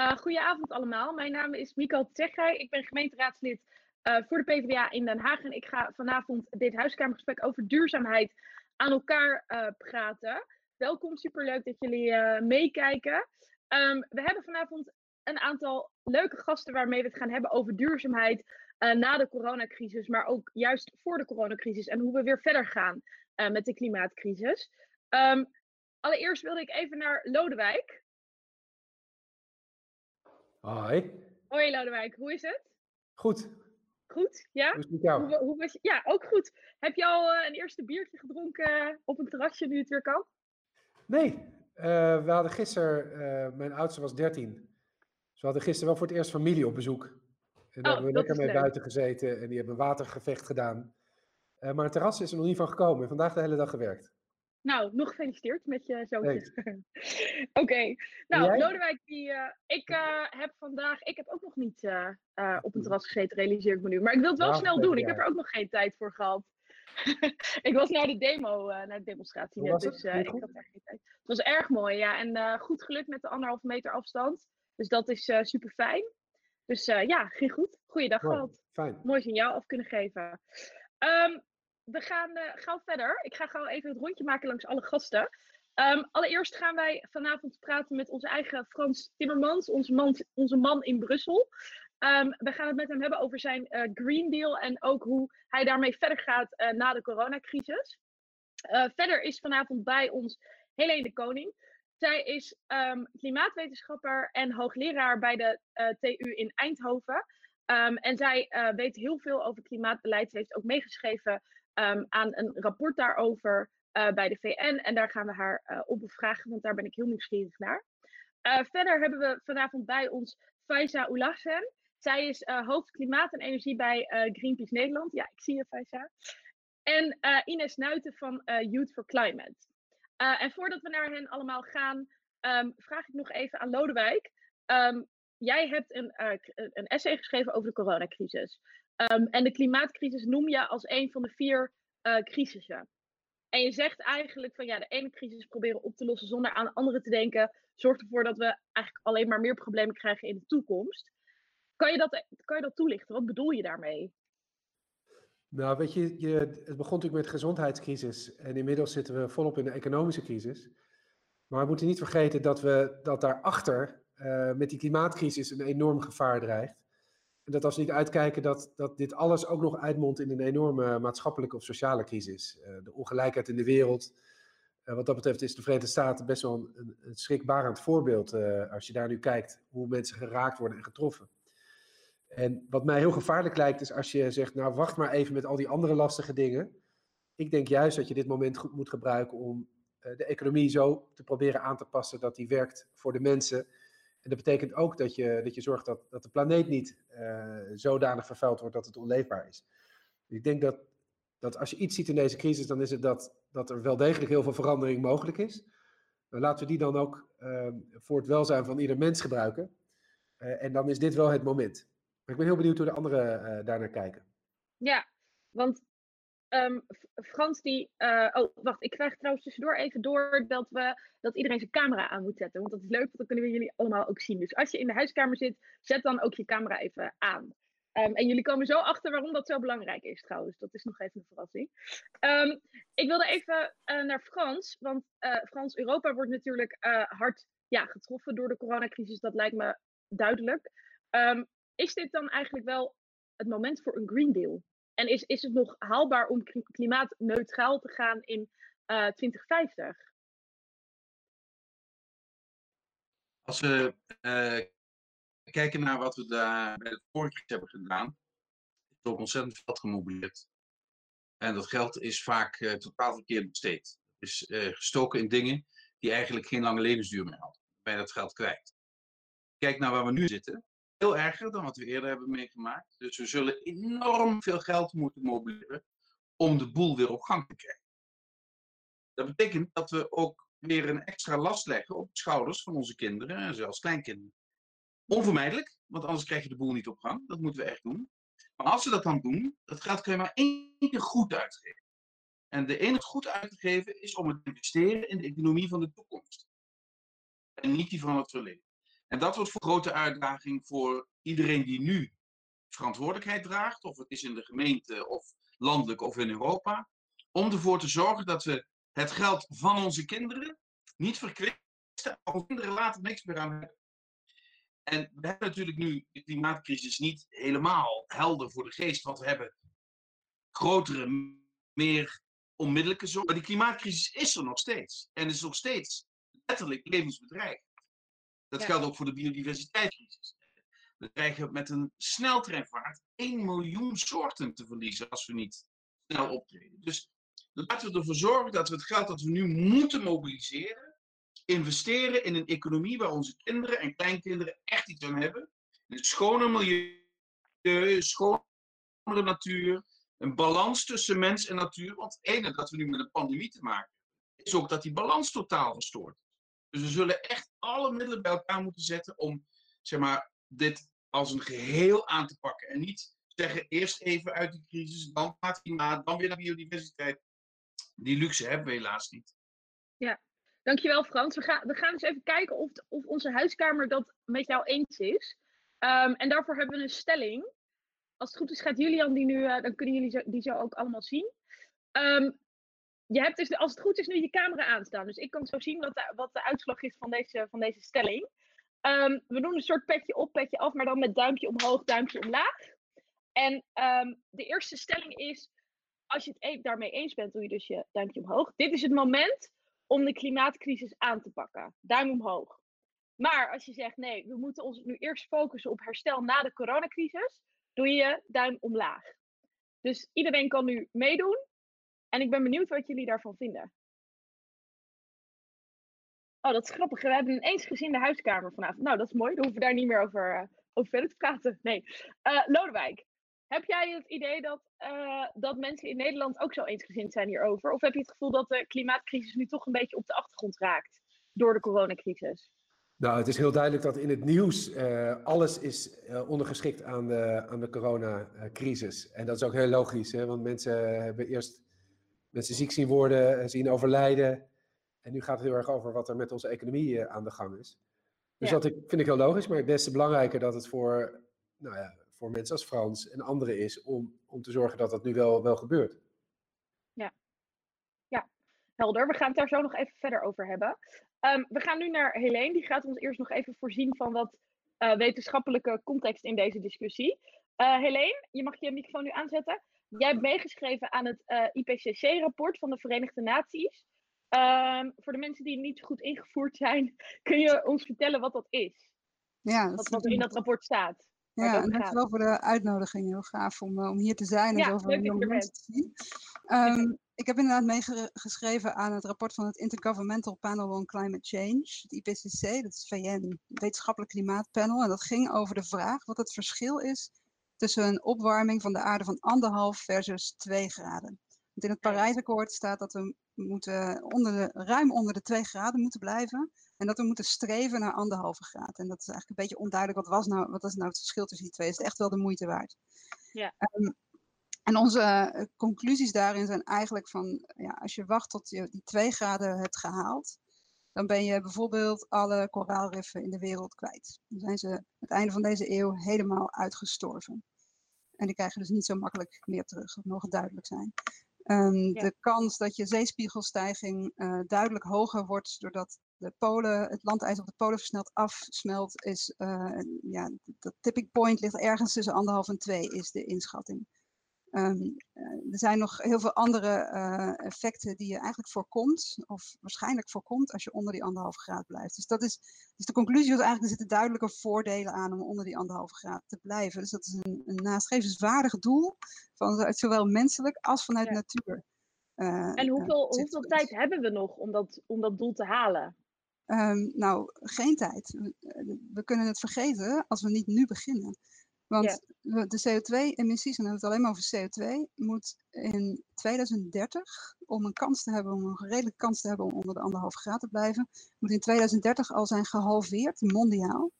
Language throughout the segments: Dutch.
Uh, goedenavond allemaal. Mijn naam is Miko Tsechai. Ik ben gemeenteraadslid uh, voor de PvdA in Den Haag. En ik ga vanavond dit huiskamergesprek over duurzaamheid aan elkaar uh, praten. Welkom, superleuk dat jullie meekijken. Um, we hebben vanavond een aantal leuke gasten waarmee we het gaan hebben over duurzaamheid na de coronacrisis, maar ook juist voor de coronacrisis en hoe we weer verder gaan met de klimaatcrisis. Um, allereerst wilde ik even naar Lodewijk. Hoi. Hoi Lodewijk, hoe is het? Goed. Goed, ja? Hoe is het met jou? Hoe, hoe was, ja, ook goed. Heb je al uh, een eerste biertje gedronken uh, op een terrasje nu het weer kan? Nee, uh, we hadden gisteren, mijn oudste was 13. Dus we hadden gisteren wel voor het eerst familie op bezoek. En daar oh, hebben we lekker mee leuk. buiten gezeten en die hebben een watergevecht gedaan. maar het terras is er nog niet van gekomen. Vandaag de hele dag gewerkt. Nou, nog gefeliciteerd met je zoontje. Oké. Okay. Nou, Lodewijk, die, uh, ik uh, heb vandaag, ik heb ook nog niet uh, op een terras gezeten, realiseer ik me nu. Maar ik wil het wel Nou, snel doen. Ik heb er ook nog geen tijd voor gehad. ik was naar de demo, naar de demonstratie net, dus ik goed? had daar geen tijd. Het was erg mooi, ja. En goed gelukt met de anderhalve meter afstand. Dus dat is super fijn. Dus ja, ging goed. Goeiedag gehad. Fijn. Mooi signaal af kunnen geven. Um, we gaan uh, gauw verder. Ik ga gauw even het rondje maken langs alle gasten. Um, allereerst gaan wij vanavond praten met onze eigen Frans Timmermans, onze man, onze man in Brussel. Um, we gaan het met hem hebben over zijn uh, Green Deal en ook hoe hij daarmee verder gaat uh, na de coronacrisis. Verder is vanavond bij ons Helene Koning. Zij is um, klimaatwetenschapper en hoogleraar bij de TU in Eindhoven. Um, en zij weet heel veel over klimaatbeleid. Ze heeft ook meegeschreven um, aan een rapport daarover uh, bij de VN. En daar gaan we haar uh, op bevragen, want daar ben ik heel nieuwsgierig naar. Verder hebben we vanavond bij ons Faiza Oulassen. Zij is hoofd klimaat en energie bij Greenpeace Nederland. Ja, ik zie je, Faiza. En Ines Nuiten van Youth for Climate. en voordat we naar hen allemaal gaan, um, vraag ik nog even aan Lodewijk. Jij hebt een, een essay geschreven over de coronacrisis. Um, en de klimaatcrisis noem je als een van de vier uh, crisissen. En je zegt eigenlijk van ja, de ene crisis proberen op te lossen zonder aan de andere te denken, zorgt ervoor dat we eigenlijk alleen maar meer problemen krijgen in de toekomst. Kan je dat, kan je dat toelichten? Wat bedoel je daarmee? Nou, weet je, je, het begon natuurlijk met de gezondheidscrisis en inmiddels zitten we volop in de economische crisis. Maar we moeten niet vergeten dat, we, dat daarachter uh, met die klimaatcrisis een enorm gevaar dreigt. En dat als we niet uitkijken, dat, dat dit alles ook nog uitmondt in een enorme maatschappelijke of sociale crisis. Uh, de ongelijkheid in de wereld. Uh, wat dat betreft is de Verenigde Staten best wel een, een, schrikbarend voorbeeld. Als je daar nu kijkt hoe mensen geraakt worden en getroffen. En wat mij heel gevaarlijk lijkt, is als je zegt, nou wacht maar even met al die andere lastige dingen. Ik denk juist dat je dit moment goed moet gebruiken om de economie zo te proberen aan te passen dat die werkt voor de mensen. En dat betekent ook dat je, dat je zorgt dat, dat de planeet niet uh, zodanig vervuild wordt dat het onleefbaar is. Ik denk dat, dat als je iets ziet in deze crisis, dan is het dat, dat er wel degelijk heel veel verandering mogelijk is. Maar laten we die dan ook uh, voor het welzijn van ieder mens gebruiken. Uh, en dan is dit wel het moment. Maar ik ben heel benieuwd hoe de anderen uh, daarnaar kijken. Ja, want um, Frans die... Uh, oh, wacht, ik krijg trouwens tussendoor even door dat, we, dat iedereen zijn camera aan moet zetten. Want dat is leuk, want dan kunnen we jullie allemaal ook zien. Dus als je in de huiskamer zit, zet dan ook je camera even aan. Um, en jullie komen zo achter waarom dat zo belangrijk is trouwens. Dat is nog even een verrassing. Um, ik wilde even uh, naar Frans. Want uh, Frans, Europa wordt natuurlijk hard ja, getroffen door de coronacrisis. Dat lijkt me duidelijk. Is dit dan eigenlijk wel het moment voor een Green Deal? En is, is het nog haalbaar om klimaatneutraal te gaan in uh, 2050? Als we uh, kijken naar wat we daar bij de vorige hebben gedaan, is ook ontzettend veel geld gemobiliseerd. En dat geld is vaak uh, totaal verkeerd besteed. Het is gestoken in dingen die eigenlijk geen lange levensduur meer hadden. Je dat geld kwijt. Kijk naar waar we nu zitten. Veel erger dan wat we eerder hebben meegemaakt. Dus we zullen enorm veel geld moeten mobiliseren om de boel weer op gang te krijgen. Dat betekent dat we ook weer een extra last leggen op de schouders van onze kinderen en zelfs kleinkinderen. Onvermijdelijk, want anders krijg je de boel niet op gang. Dat moeten we echt doen. Maar als we dat dan doen, dat geld kun je maar één keer goed uitgeven. En de enige goed uit te geven is om het te investeren in de economie van de toekomst. En niet die van het verleden. En dat wordt een grote uitdaging voor iedereen die nu verantwoordelijkheid draagt, of het is in de gemeente of landelijk of in Europa, om ervoor te zorgen dat we het geld van onze kinderen niet verkwisten, als kinderen later niks meer aan hebben. En we hebben natuurlijk nu de klimaatcrisis niet helemaal helder voor de geest, want we hebben grotere, meer onmiddellijke zorg. Maar die klimaatcrisis is er nog steeds. En is nog steeds letterlijk levensbedreigend. Dat geldt ook voor de biodiversiteitscrisis. We krijgen met een sneltreinvaart 1 miljoen soorten te verliezen als we niet snel optreden. Dus laten we ervoor zorgen dat we het geld dat we nu moeten mobiliseren, investeren in een economie waar onze kinderen en kleinkinderen echt iets aan hebben. Een schoner milieu, schonere natuur, een balans tussen mens en natuur. Want het ene dat we nu met een pandemie te maken hebben, is ook dat die balans totaal verstoord is. Dus we zullen echt alle middelen bij elkaar moeten zetten om zeg maar, dit als een geheel aan te pakken. En niet zeggen eerst even uit die crisis, dan gaat klimaat, dan weer naar biodiversiteit. Die luxe hebben we helaas niet. Ja, dankjewel Frans. We gaan, we gaan eens even kijken of, of onze huiskamer dat met jou eens is. Um, en daarvoor hebben we een stelling. Als het goed is gaat Julian die nu, uh, dan kunnen jullie zo, die zo ook allemaal zien. Um, je hebt dus, als het goed is, nu je camera aanstaan. Dus ik kan zo zien wat de, wat de uitslag is van deze, van deze stelling. Um, we doen een soort petje op, petje af, maar dan met duimpje omhoog, duimpje omlaag. En um, de eerste stelling is, als je het e-, daarmee eens bent, doe je dus je duimpje omhoog. Dit is het moment om de klimaatcrisis aan te pakken. Duim omhoog. Maar als je zegt, nee, we moeten ons nu eerst focussen op herstel na de coronacrisis, doe je duim omlaag. Dus iedereen kan nu meedoen. En ik ben benieuwd wat jullie daarvan vinden. Oh, dat is grappig. We hebben een eensgezinde huiskamer vanavond. Nou, dat is mooi. Dan hoeven we daar niet meer over, uh, over verder te praten. Nee. Uh, Lodewijk, heb jij het idee dat, uh, dat mensen in Nederland ook zo eensgezind zijn hierover? Of heb je het gevoel dat de klimaatcrisis nu toch een beetje op de achtergrond raakt door de coronacrisis? Nou, het is heel duidelijk dat in het nieuws alles is ondergeschikt aan de, aan de coronacrisis. En dat is ook heel logisch, hè? want mensen hebben eerst mensen ziek zien worden, zien overlijden. En nu gaat het heel erg over wat er met onze economie uh, aan de gang is. Dus ja. dat ik, vind ik heel logisch, maar des te belangrijker dat het voor, nou ja, voor mensen als Frans en anderen is om, om te zorgen dat dat nu wel, wel gebeurt. Ja. ja, helder. We gaan het daar zo nog even verder over hebben. Um, we gaan nu naar Helene, die gaat ons eerst nog even voorzien van wat uh, wetenschappelijke context in deze discussie. Uh, Helene, je mag je microfoon nu aanzetten. Jij hebt meegeschreven aan het uh, IPCC-rapport van de Verenigde Naties. Um, voor de mensen die niet goed ingevoerd zijn, kun je ons vertellen wat dat is? Ja, dat wat, wat er in dat rapport staat. Ja, en dankjewel voor de uitnodiging. Heel gaaf om, om hier te zijn en ja, zoveel jonge mensen te zien. Um, ik heb inderdaad meegeschreven aan het rapport van het Intergovernmental Panel on Climate Change, het IPCC, dat is VN, wetenschappelijk klimaatpanel. En dat ging over de vraag wat het verschil is tussen een opwarming van de aarde van anderhalf versus 2 graden. Want in het Parijsakkoord staat dat we moeten onder de, ruim onder de 2 graden moeten blijven. En dat we moeten streven naar anderhalve graad. En dat is eigenlijk een beetje onduidelijk. Wat, was nou, wat is nou het verschil tussen die twee? Is het echt wel de moeite waard? Ja. Um, en onze uh, conclusies daarin zijn eigenlijk van, ja, als je wacht tot je die 2 graden hebt gehaald, dan ben je bijvoorbeeld alle koraalriffen in de wereld kwijt. Dan zijn ze aan het einde van deze eeuw helemaal uitgestorven. En die krijgen dus niet zo makkelijk meer terug, dat mogen duidelijk zijn. Um, ja. De kans dat je zeespiegelstijging uh, duidelijk hoger wordt doordat de polen, het landijs op de polen versneld afsmelt, is, uh, ja, dat tipping point ligt ergens tussen anderhalf en twee, is de inschatting. Um, uh, er zijn nog heel veel andere effecten die je eigenlijk voorkomt, of waarschijnlijk voorkomt, als je onder die anderhalve graad blijft. Dus dat is, dus de conclusie was eigenlijk, er zitten duidelijke voordelen aan om onder die anderhalve graad te blijven. Dus dat is een, een nastrevenswaardig doel, vanuit zowel menselijk als vanuit Ja. natuur. En hoeveel, hoeveel tijd hebben we nog om dat, om dat doel te halen? Um, nou, geen tijd. We, we, kunnen het vergeten als we niet nu beginnen. Want Ja. de CO2-emissies, en dan hebben we het alleen maar over CO2, moet in 2030, om een kans te hebben, om een redelijke kans te hebben om onder de anderhalve graad te blijven, moet in 2030 al zijn gehalveerd, mondiaal.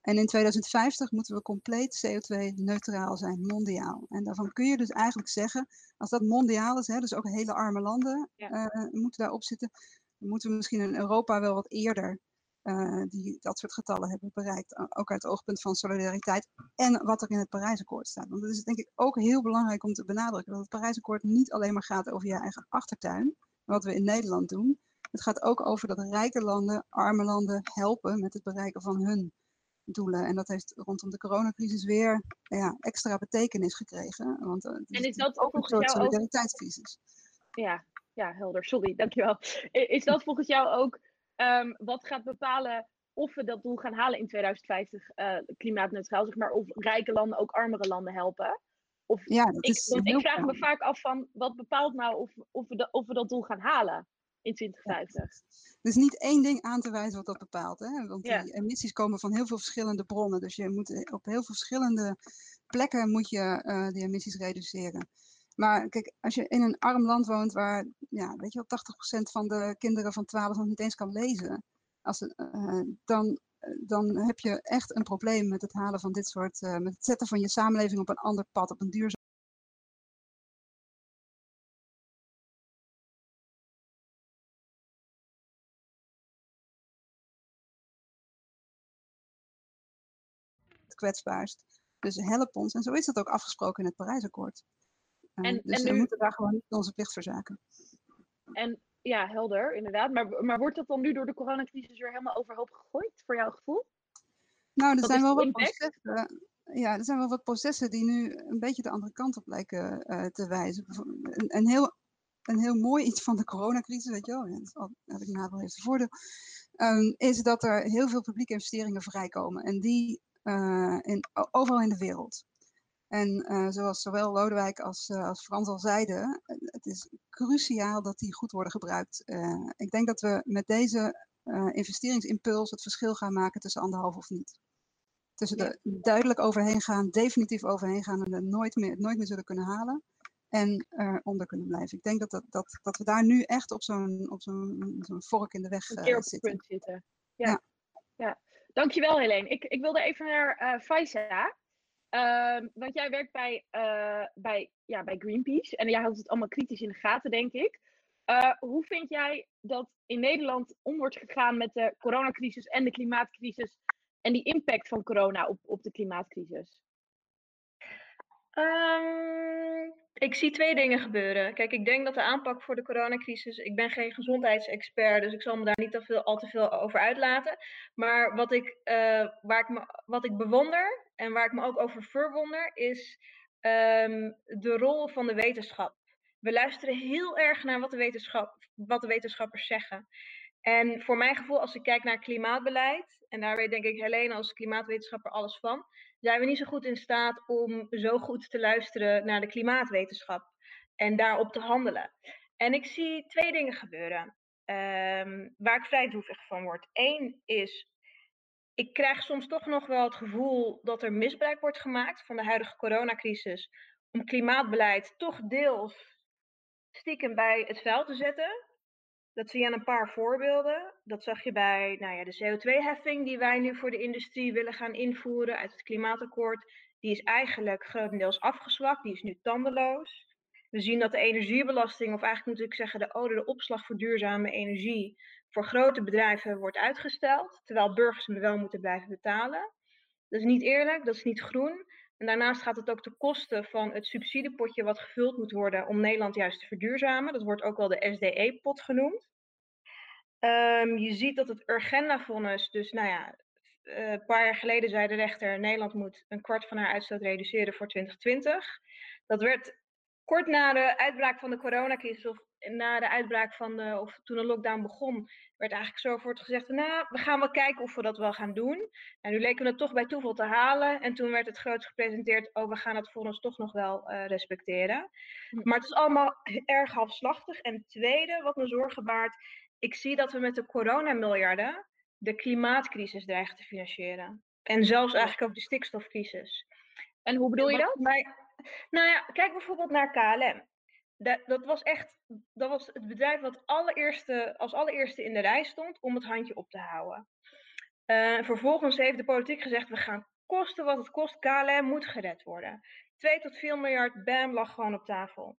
En in 2050 moeten we compleet CO2-neutraal zijn, mondiaal. En daarvan kun je dus eigenlijk zeggen, als dat mondiaal is, hè, dus ook hele arme landen Ja. uh, moeten daarop zitten, dan moeten we misschien in Europa wel wat eerder eh, die dat soort getallen hebben bereikt. Ook uit het oogpunt van solidariteit en wat er in het Parijsakkoord staat. Want het is denk ik ook heel belangrijk om te benadrukken dat het Parijsakkoord niet alleen maar gaat over je eigen achtertuin, wat we in Nederland doen. Het gaat ook over dat rijke landen arme landen helpen met het bereiken van hun doelen. En dat heeft rondom de coronacrisis weer ja, extra betekenis gekregen. Want uh, en is dat ook een soort solidariteitscrisis? Ja, ja, helder. Sorry, dankjewel. Is dat volgens jou ook um, wat gaat bepalen of we dat doel gaan halen in 2050, uh, eh, klimaatneutraal, zeg maar, of rijke landen ook armere landen helpen? Of, ja, dat ik, is ik vraag me vaak af van, wat bepaalt nou of, of, we, de, of we dat doel gaan halen in 2050? Ja. Er is niet één ding aan te wijzen wat dat bepaalt. Hè? Want die emissies komen van heel veel verschillende bronnen. Dus je moet op heel veel verschillende plekken moet je uh, die emissies reduceren. Maar kijk, als je in een arm land woont waar, ja, weet je wel, 80% van de kinderen van 12 nog niet eens kan lezen, als, uh, dan, dan heb je echt een probleem met het halen van dit soort, uh, met het zetten van je samenleving op een ander pad, op een duurzaam kwetsbaarst. Dus help ons. En zo is het ook afgesproken in het Parijsakkoord. En, dus en we moeten daar gewoon onze plicht verzaken. En ja, helder, inderdaad. Maar, maar wordt dat dan nu door de coronacrisis weer helemaal overhoop gegooid, voor jouw gevoel? Nou, er zijn wel wat processen. Ja, er zijn wel wat processen die nu een beetje de andere kant op lijken uh, te wijzen. Een, een, heel, een heel mooi iets van de coronacrisis, weet je wel, ja, dat heb ik nadeel heeft voordeel, um, is dat er heel veel publieke investeringen vrijkomen. En die uh, in, overal in de wereld. En uh, zoals zowel Lodewijk als, uh, als Frans al zeiden, het is cruciaal dat die goed worden gebruikt. ik denk dat we met deze investeringsimpuls het verschil gaan maken tussen anderhalf of niet. Tussen er duidelijk overheen gaan, definitief overheen gaan en er nooit meer, nooit meer zullen kunnen halen. En eronder kunnen blijven. Ik denk dat, dat, dat, dat we daar nu echt op zo'n zo'n zo'n vork in de weg zitten. zitten. Ja. ja. ja. Dankjewel Helene. Ik, ik wilde even naar Faisa. Uh, want jij werkt bij, uh, bij, ja, bij Greenpeace en jij houdt het allemaal kritisch in de gaten, denk ik. Uh, hoe vind jij dat in Nederland om wordt gegaan met de coronacrisis en de klimaatcrisis en die impact van corona op, op de klimaatcrisis? Um, ik zie twee dingen gebeuren. Kijk, ik denk dat de aanpak voor de coronacrisis. Ik ben geen gezondheidsexpert, dus ik zal me daar niet te veel, al te veel over uitlaten. Maar wat ik, uh, waar ik me, wat ik bewonder en waar ik me ook over verwonder, is um, de rol van de wetenschap. We luisteren heel erg naar wat de, wetenschap, wat de wetenschappers zeggen. En voor mijn gevoel, als ik kijk naar klimaatbeleid, en daar weet denk ik Helene als klimaatwetenschapper alles van, zijn we niet zo goed in staat om zo goed te luisteren naar de klimaatwetenschap en daarop te handelen. En ik zie twee dingen gebeuren um, waar ik vrij droevig van word. Eén is, ik krijg soms toch nog wel het gevoel dat er misbruik wordt gemaakt van de huidige coronacrisis om klimaatbeleid toch deels stiekem bij het vuil te zetten. Dat zie je aan een paar voorbeelden. Dat zag je bij nou ja, de CO2-heffing die wij nu voor de industrie willen gaan invoeren uit het klimaatakkoord. Die is eigenlijk grotendeels afgezwakt, die is nu tandeloos. We zien dat de energiebelasting, of eigenlijk moet ik zeggen de, oh, de opslag voor duurzame energie, voor grote bedrijven wordt uitgesteld, terwijl burgers hem wel moeten blijven betalen. Dat is niet eerlijk, dat is niet groen. En daarnaast gaat het ook ten koste van het subsidiepotje wat gevuld moet worden om Nederland juist te verduurzamen. Dat wordt ook wel de SDE-pot genoemd. Um, je ziet dat het Urgenda-vonnis, dus nou ja, uh, een paar jaar geleden zei de rechter, Nederland moet een kwart van haar uitstoot reduceren voor 2020. Dat werd kort na de uitbraak van de coronacrisis of na de uitbraak van de, of toen de lockdown begon, werd eigenlijk zo voor het gezegd, nou, we gaan wel kijken of we dat wel gaan doen. En nu leken we het toch bij toeval te halen. En toen werd het groot gepresenteerd, oh, we gaan het voor ons toch nog wel uh, respecteren. Hm. Maar het is allemaal erg halfslachtig. En het tweede, wat me zorgen baart, ik zie dat we met de coronamiljarden de klimaatcrisis dreigen te financieren. En zelfs eigenlijk ook de stikstofcrisis. En hoe bedoel je dat? nou ja, kijk bijvoorbeeld naar KLM. Dat, dat, was echt dat was het bedrijf wat allereerste, als allereerste in de rij stond om het handje op te houden. Uh, vervolgens heeft de politiek gezegd: we gaan kosten wat het kost. KLM moet gered worden. 2 tot 4 miljard, bam, lag gewoon op tafel.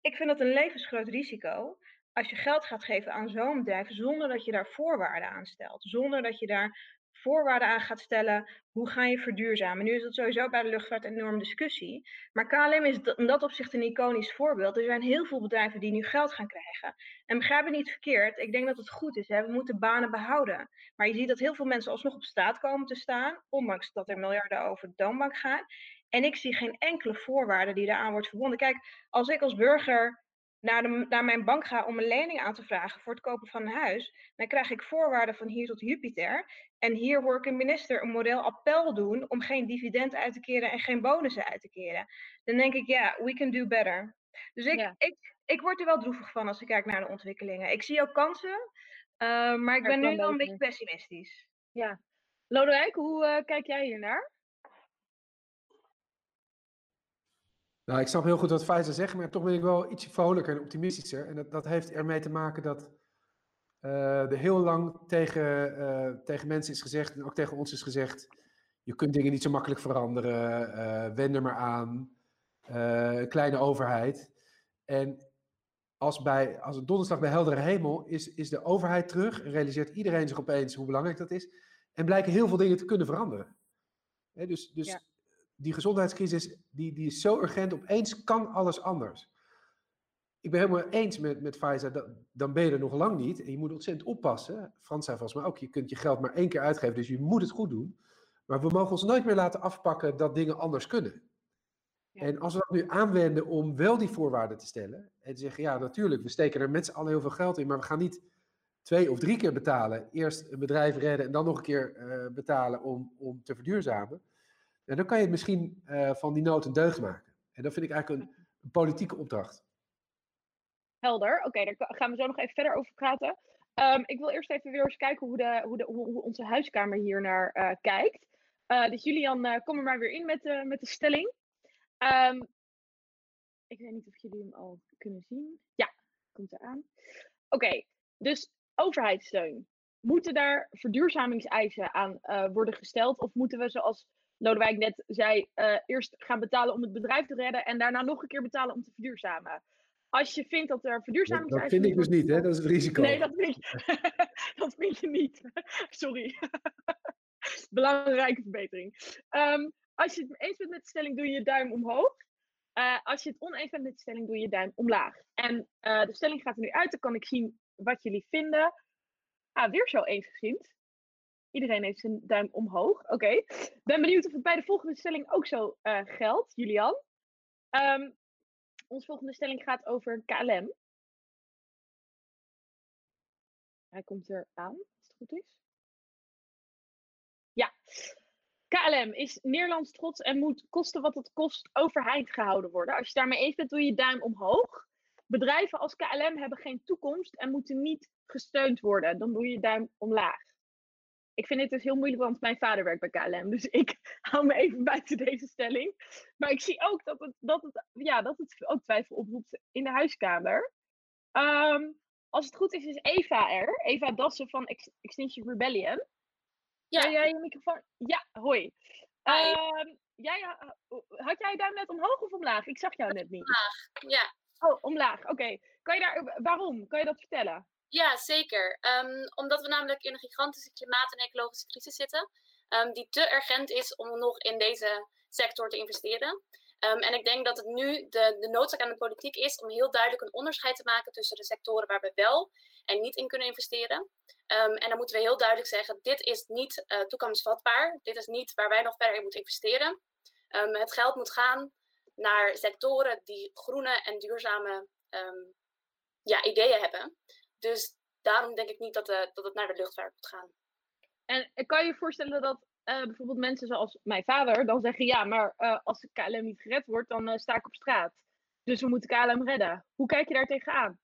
Ik vind dat een levensgroot risico. als je geld gaat geven aan zo'n bedrijf zonder dat je daar voorwaarden aan stelt, zonder dat je daar voorwaarden aan gaat stellen. Hoe ga je verduurzamen? Nu is dat sowieso bij de luchtvaart een enorme discussie. Maar KLM is in dat opzicht een iconisch voorbeeld. Er zijn heel veel bedrijven die nu geld gaan krijgen. En begrijp het niet verkeerd. Ik denk dat het goed is. Hè? We moeten banen behouden. Maar je ziet dat heel veel mensen alsnog op straat komen te staan. Ondanks dat er miljarden over de toonbank gaan. En ik zie geen enkele voorwaarde die daaraan wordt verbonden. Kijk, als ik als burger naar, de, naar mijn bank ga om een lening aan te vragen voor het kopen van een huis, dan krijg ik voorwaarden van hier tot Jupiter. En hier hoor ik een minister een model appel doen om geen dividend uit te keren en geen bonussen uit te keren. Dan denk ik, ja, we can do better. Dus ik, ik, ik word er wel droevig van als ik kijk naar de ontwikkelingen. Ik zie ook kansen, uh, maar ik ben nu wel een beetje pessimistisch. Ja. Lodewijk, hoe uh, kijk jij hier naar? Nou, ik snap heel goed wat Faiza zegt, maar toch ben ik wel ietsje vrolijker en optimistischer. En dat, dat heeft ermee te maken dat uh, er heel lang tegen, uh, tegen mensen is gezegd, en ook tegen ons is gezegd, je kunt dingen niet zo makkelijk veranderen, uh, wend er maar aan, kleine overheid. En als, bij, als het donderslag bij heldere hemel is, is de overheid terug, realiseert iedereen zich opeens hoe belangrijk dat is, en blijken heel veel dingen te kunnen veranderen. He, dus dus ja die gezondheidscrisis die, die is zo urgent, opeens kan alles anders. Ik ben helemaal eens met, met dan ben je er nog lang niet. En je moet ontzettend oppassen. Frans zei volgens mij ook, je kunt je geld maar één keer uitgeven, dus je moet het goed doen. Maar we mogen ons nooit meer laten afpakken dat dingen anders kunnen. Ja. En als we dat nu aanwenden om wel die voorwaarden te stellen. En te zeggen, ja natuurlijk, we steken er met z'n allen heel veel geld in, maar we gaan niet twee of drie keer betalen. Eerst een bedrijf redden en dan nog een keer uh, betalen om, om te verduurzamen. En dan kan je het misschien uh, van die nood een deugd maken. En dat vind ik eigenlijk een, een politieke opdracht. Helder, oké, okay, daar gaan we zo nog even verder over praten. Um, ik wil eerst even weer eens kijken hoe, de, hoe, de, hoe, onze huiskamer hier naar uh, kijkt. Uh, dus Julian, kom er maar weer in met met de stelling. Um, ik weet niet of jullie hem al kunnen zien. Ja, komt eraan. Oké, dus overheidssteun. Moeten daar verduurzamingseisen aan worden gesteld? Of moeten we zoals Lodewijk net zei, uh, eerst gaan betalen om het bedrijf te redden en daarna nog een keer betalen om te verduurzamen. Als je vindt dat er verduurzaming Dat, dat vind ik dus niet, hè? Dat is het risico. Nee, dat vind, dat vind je niet. Sorry. Belangrijke verbetering. Um, als je het eens bent met de stelling, doe je je duim omhoog. Uh, als je het oneens bent met de stelling, doe je je duim omlaag. En uh, de stelling gaat er nu uit, dan kan ik zien wat jullie vinden. Ah, weer zo eensgezind. Iedereen heeft zijn duim omhoog. Oké. Okay. Ben benieuwd of het bij de volgende stelling ook zo uh, geldt, Julian. Um, onze volgende stelling gaat over KLM. Hij komt er aan, als het goed is. Ja. KLM is Nederlands trots en moet kosten wat het kost overheid gehouden worden. Als je daarmee eens bent, doe je duim omhoog. Bedrijven als KLM hebben geen toekomst en moeten niet gesteund worden. Dan doe je duim omlaag ik vind het dus heel moeilijk, want mijn vader werkt bij KLM. Dus ik hou me even buiten deze stelling. Maar ik zie ook dat het, dat het, ja, dat het ook twijfel oproept in de huiskamer. Um, als het goed is, is Eva er. Eva Dassen van Ex Extinction Rebellion. Ja. Kan jij je microfoon... Ja, hoi. Um, jij, had jij duim net omhoog of omlaag? Ik zag jou net niet. Omlaag, ja. Oh, omlaag. Oké. Okay. Kan je daar... Waarom? Kan je dat vertellen? Ja, zeker. Um, omdat we namelijk in een gigantische klimaat- en ecologische crisis zitten, um, die te urgent is om nog in deze sector te investeren. Um, en ik denk dat het nu de, de noodzaak aan de politiek is om heel duidelijk een onderscheid te maken tussen de sectoren waar we wel en niet in kunnen investeren. en dan moeten we heel duidelijk zeggen: dit is niet uh, toekomstvatbaar. Dit is niet waar wij nog verder in moeten investeren. het geld moet gaan naar sectoren die groene en duurzame ja, ideeën hebben. Dus daarom denk ik niet dat, uh, dat het naar de luchtvaart moet gaan. En kan je je voorstellen dat uh, bijvoorbeeld mensen zoals mijn vader dan zeggen: ja, maar uh, als de KLM niet gered wordt, dan sta ik op straat. Dus we moeten KLM redden. Hoe kijk je daar tegenaan?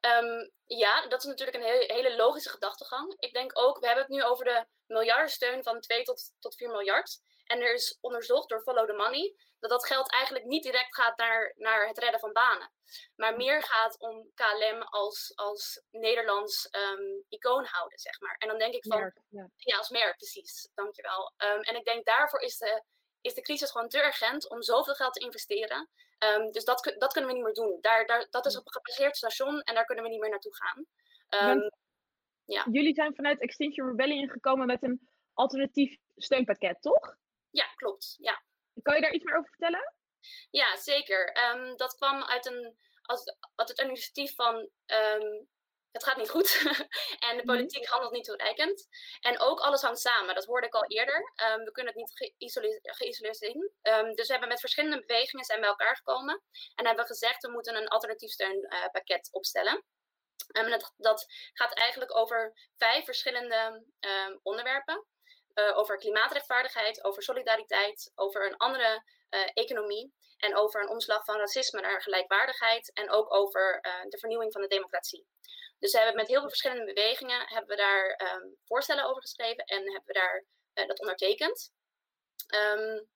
Um, ja, dat is natuurlijk een hele, hele logische gedachtegang. Ik denk ook, we hebben het nu over de miljardensteun van 2 tot, tot 4 miljard. En er is onderzocht door Follow the Money dat dat geld eigenlijk niet direct gaat naar, naar het redden van banen. Maar meer gaat om KLM als, als Nederlands um, icoon houden, zeg maar. En dan denk ik van... Merk, ja. ja. als merk, precies. Dankjewel. Um, en ik denk daarvoor is de is de crisis gewoon te urgent om zoveel geld te investeren. Ehm, dus dat, dat kunnen we niet meer doen. Daar, daar, dat is op een gebaseerd station en daar kunnen we niet meer naartoe gaan. Um, ja. Jullie zijn vanuit Extinction Rebellion gekomen met een alternatief steunpakket, toch? Ja, klopt. Ja. Kan je daar iets meer over vertellen? Ja, zeker. Um, dat kwam uit, een, als, uit het initiatief van het gaat niet goed en de mhm. politiek handelt niet toereikend. En ook alles hangt samen, dat hoorde ik al eerder. Um, we kunnen het niet geïsoleerd, zien. Um, dus we hebben met verschillende bewegingen zijn bij elkaar gekomen en hebben gezegd we moeten een alternatief steunpakket uh, opstellen. Um, dat, dat, gaat eigenlijk over vijf verschillende onderwerpen. Uh, over klimaatrechtvaardigheid, over solidariteit, over een andere uh, economie en over een omslag van racisme naar gelijkwaardigheid en ook over uh, de vernieuwing van de democratie. Dus we hebben met heel veel verschillende bewegingen hebben we daar um, voorstellen over geschreven en hebben we daar dat ondertekend. Um,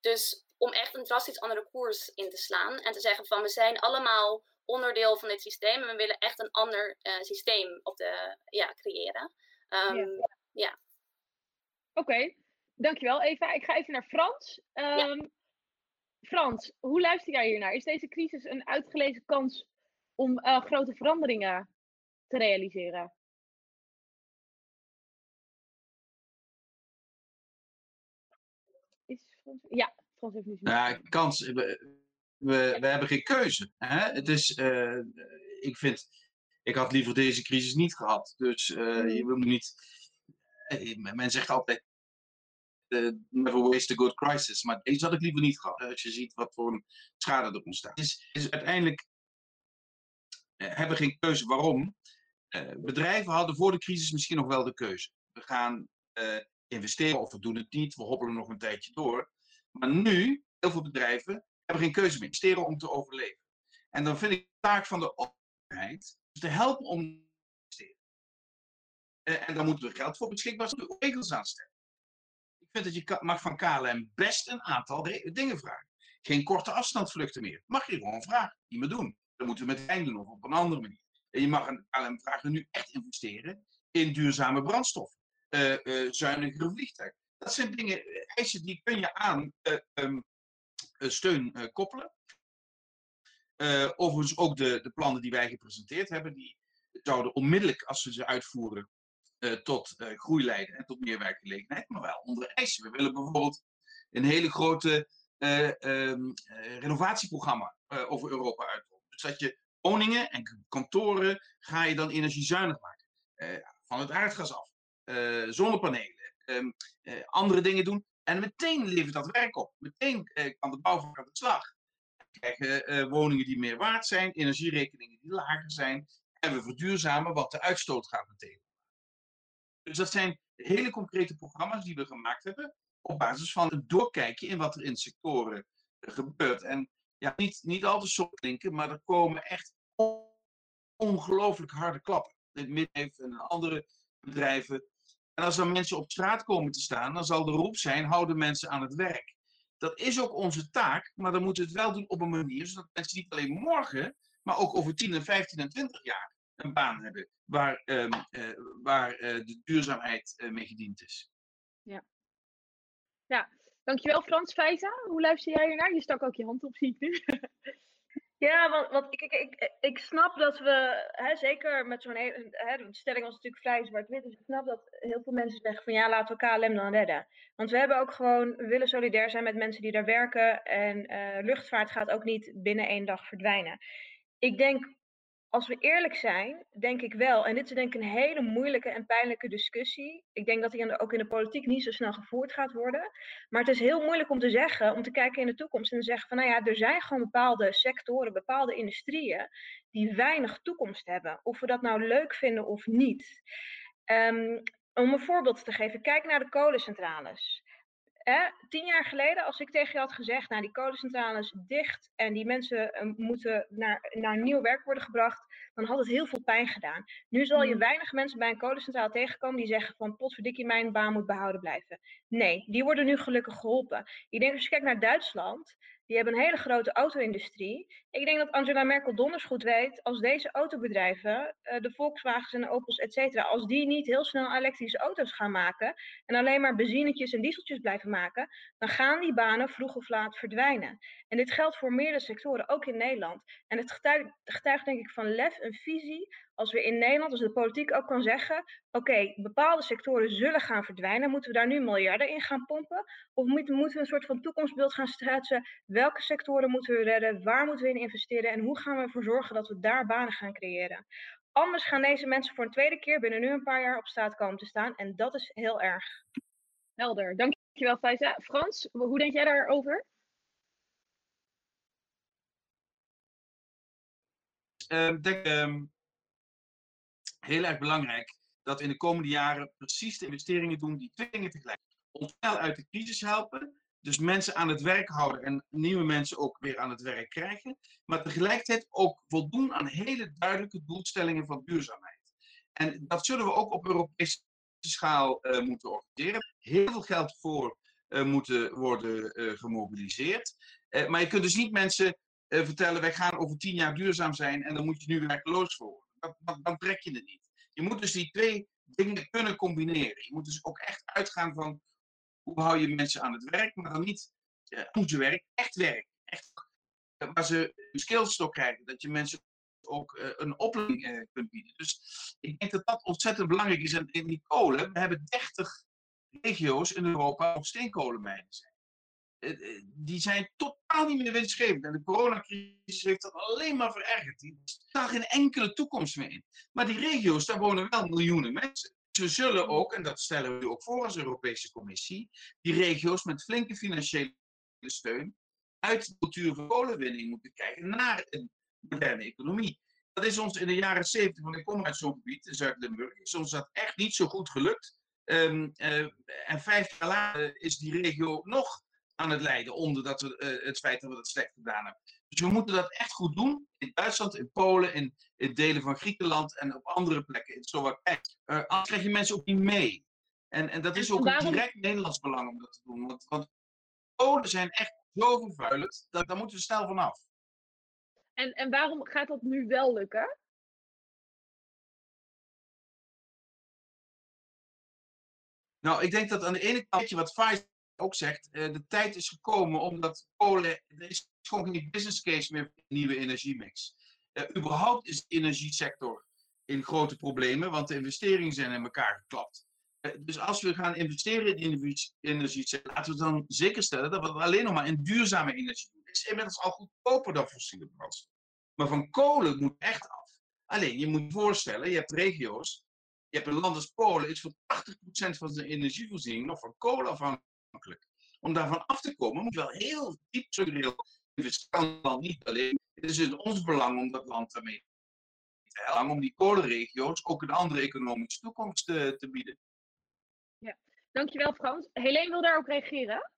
dus om echt een drastisch andere koers in te slaan en te zeggen van we zijn allemaal onderdeel van dit systeem en we willen echt een ander systeem op de, ja, creëren. Um, ja. ja. Oké, okay. dankjewel Eva. Ik ga even naar Frans. Ja. Frans, hoe luister jij hiernaar? Is deze crisis een uitgelezen kans om uh, grote veranderingen te realiseren. Is Frans... Ja, Frans heeft niet Ja, kans. We, we, we, hebben geen keuze. Hè? Het is, uh, ik vind, ik had liever deze crisis niet gehad. Dus uh, je wil niet. Eh, men zegt altijd. Uh, never waste a good crisis. Maar deze had ik liever niet gehad. Als je ziet wat voor een schade er ontstaat. Is, is uiteindelijk. hebben geen keuze. Waarom? Eh, bedrijven hadden voor de crisis misschien nog wel de keuze. We gaan investeren of we doen het niet, we hobbelen nog een tijdje door. Maar nu, heel veel bedrijven hebben geen keuze meer. Investeren om te overleven. En dan vind ik de taak van de overheid te helpen om en dan moeten we geld voor beschikbaar stellen, regels aanstellen. Ik vind dat je mag van KLM best een aantal dingen vragen. Geen korte afstandsvluchten meer. Mag je gewoon vragen. Niet meer doen. Dat moeten we met Rijn doen of op een andere manier. En je mag een KLM vragen nu echt investeren in duurzame brandstof, uh, uh, zuinigere vliegtuigen. Dat zijn dingen, eh, eisen die kun je aan um, steun koppelen. overigens ook de, de plannen die wij gepresenteerd hebben, die zouden onmiddellijk, als we ze uitvoeren, tot groei leiden en tot meer werkgelegenheid, maar wel onder eisen. We willen bijvoorbeeld een hele grote um, renovatieprogramma over Europa uitrollen. Dus dat je woningen en kantoren ga je dan energiezuinig maken. Van het aardgas af. Zonnepanelen. Uh, andere dingen doen. En meteen levert dat werk op. Meteen kan de bouwvakker aan de slag. Krijgen woningen die meer waard zijn. Energierekeningen die lager zijn. En we verduurzamen wat de uitstoot gaat betekenen. Dus dat zijn hele concrete programma's die we gemaakt hebben. Op basis van het doorkijken in wat er in sectoren gebeurt. En ja, niet, niet al te zo klinken, maar er komen echt ongelooflijk harde klappen. Dit middenleven en andere bedrijven. En als er mensen op straat komen te staan, dan zal de roep zijn: houden mensen aan het werk. Dat is ook onze taak, maar dan moeten we het wel doen op een manier zodat mensen niet alleen morgen, maar ook over 10 en 15 en 20 jaar een baan hebben waar, um, uh, waar uh, de duurzaamheid uh, mee gediend is. Ja. ja, dankjewel Frans Feiza. Hoe luister jij hiernaar? Je stak ook je hand op, zie ik nu. Ja, want, want ik, ik, ik, ik snap dat we, hè, zeker met zo'n hele, de stelling was natuurlijk vrij zwart-wit, dus ik snap dat heel veel mensen zeggen van ja, laten we KLM dan redden. Want we hebben ook gewoon, we willen solidair zijn met mensen die daar werken en uh, luchtvaart gaat ook niet binnen één dag verdwijnen. Ik denk als we eerlijk zijn, denk ik wel, en dit is denk ik een hele moeilijke en pijnlijke discussie. Ik denk dat die ook in de politiek niet zo snel gevoerd gaat worden. Maar het is heel moeilijk om te zeggen, om te kijken in de toekomst en te zeggen van nou ja, er zijn gewoon bepaalde sectoren, bepaalde industrieën die weinig toekomst hebben. Of we dat nou leuk vinden of niet. Um, om een voorbeeld te geven, kijk naar de kolencentrales tien jaar geleden, als ik tegen je had gezegd, nou die kolencentrales dicht en die mensen uh, moeten naar, naar nieuw werk worden gebracht, dan had het heel veel pijn gedaan. Nu zal je hmm. weinig mensen bij een kolencentrale tegenkomen die zeggen van potverdikkie, mijn baan moet behouden blijven. Nee, die worden nu gelukkig geholpen. Ik denk als je kijkt naar Duitsland, Die hebben een hele grote auto-industrie. Ik denk dat Angela Merkel donders goed weet, als deze autobedrijven, uh, de Volkswagens en de Opels, et cetera, als die niet heel snel elektrische auto's gaan maken en alleen maar benzinetjes en dieseltjes blijven maken, dan gaan die banen vroeg of laat verdwijnen. En dit geldt voor meerdere sectoren, ook in Nederland. En het getuigt, getuigt denk ik van lef en visie als we in Nederland, als de politiek ook kan zeggen, oké, bepaalde sectoren zullen gaan verdwijnen, moeten we daar nu miljarden in gaan pompen? Of moeten, moeten we een soort van toekomstbeeld gaan schetsen? Welke sectoren moeten we redden? Waar moeten we in investeren? En hoe gaan we ervoor zorgen dat we daar banen gaan creëren? Anders gaan deze mensen voor een tweede keer binnen nu een paar jaar op staat komen te staan. En dat is heel erg. Helder, dankjewel Faiza. Frans, hoe denk jij daarover? Uh, denk, um, heel erg belangrijk dat we in de komende jaren precies de investeringen doen die twee dingen tegelijk. Ons uit de crisis helpen, dus mensen aan het werk houden en nieuwe mensen ook weer aan het werk krijgen, maar tegelijkertijd ook voldoen aan hele duidelijke doelstellingen van duurzaamheid. En dat zullen we ook op Europese schaal uh, moeten organiseren. Heel veel geld voor uh, moeten worden uh, gemobiliseerd. maar je kunt dus niet mensen vertellen, wij gaan over tien jaar duurzaam zijn en dan moet je nu werkloos voor dan, dan trek je het niet. Je moet dus die twee dingen kunnen combineren. Je moet dus ook echt uitgaan van hoe hou je mensen aan het werk, maar dan niet hoe ze werk, echt werk. Echt, uh, waar ze een skillstok krijgen, dat je mensen ook uh, een opleiding kunt bieden. Dus ik denk dat dat ontzettend belangrijk is. En in die kolen, we hebben 30 regio's in Europa waar steenkolenmijnen zijn. Eh, die zijn totaal niet meer winstgevend. En de coronacrisis heeft dat alleen maar verergerd. Die daar geen enkele toekomst meer in. Maar die regio's, daar wonen wel miljoenen mensen. We zullen ook, en dat stellen we ook voor als Europese Commissie, die regio's met flinke financiële steun uit de cultuur van kolenwinning moeten krijgen naar een moderne economie. Dat is ons in de jaren 70, want ik kom uit zo'n gebied in Zuid-Limburg, is ons dat echt niet zo goed gelukt. Um, uh, en vijf jaar later is die regio nog aan het lijden onder dat we, uh, het feit dat we het slecht gedaan hebben. Dus we moeten dat echt goed doen. In Duitsland, in Polen, in, in delen van Griekenland en op andere plekken, in Slowakije. Uh, anders krijg je mensen ook niet mee. En, en dat is ook een direct Nederlands belang om dat te doen. Want, want Polen zijn echt zo vervuilend, dat, daar moeten we snel vanaf. En, en waarom gaat dat nu wel lukken? Nou, ik denk dat aan de ene kant, wat Pfizer ook zegt, uh, de tijd is gekomen omdat kolen, er is gewoon geen business case meer voor een nieuwe energiemix. Uh, überhaupt is de energiesector in grote problemen, want de investeringen zijn in elkaar geklapt. Uh, dus als we gaan investeren in de energiesector, laten we dan zeker stellen dat we het alleen nog maar in duurzame energie doen. Het is inmiddels al goedkoper dan fossiele brandstof. Maar van kolen moet echt af. Alleen, je moet je voorstellen, je hebt regio's, je hebt een land als Polen, is voor 80% van zijn energievoorziening nog van kolen afhankelijk. Om daarvan af te komen moet je wel heel diep structureel investeren. kan niet alleen. Het is in ons belang om dat land daarmee te helpen, om die kolenregio's ook een andere economische toekomst te, te bieden. Ja, dankjewel Frans. Helene wil daarop reageren.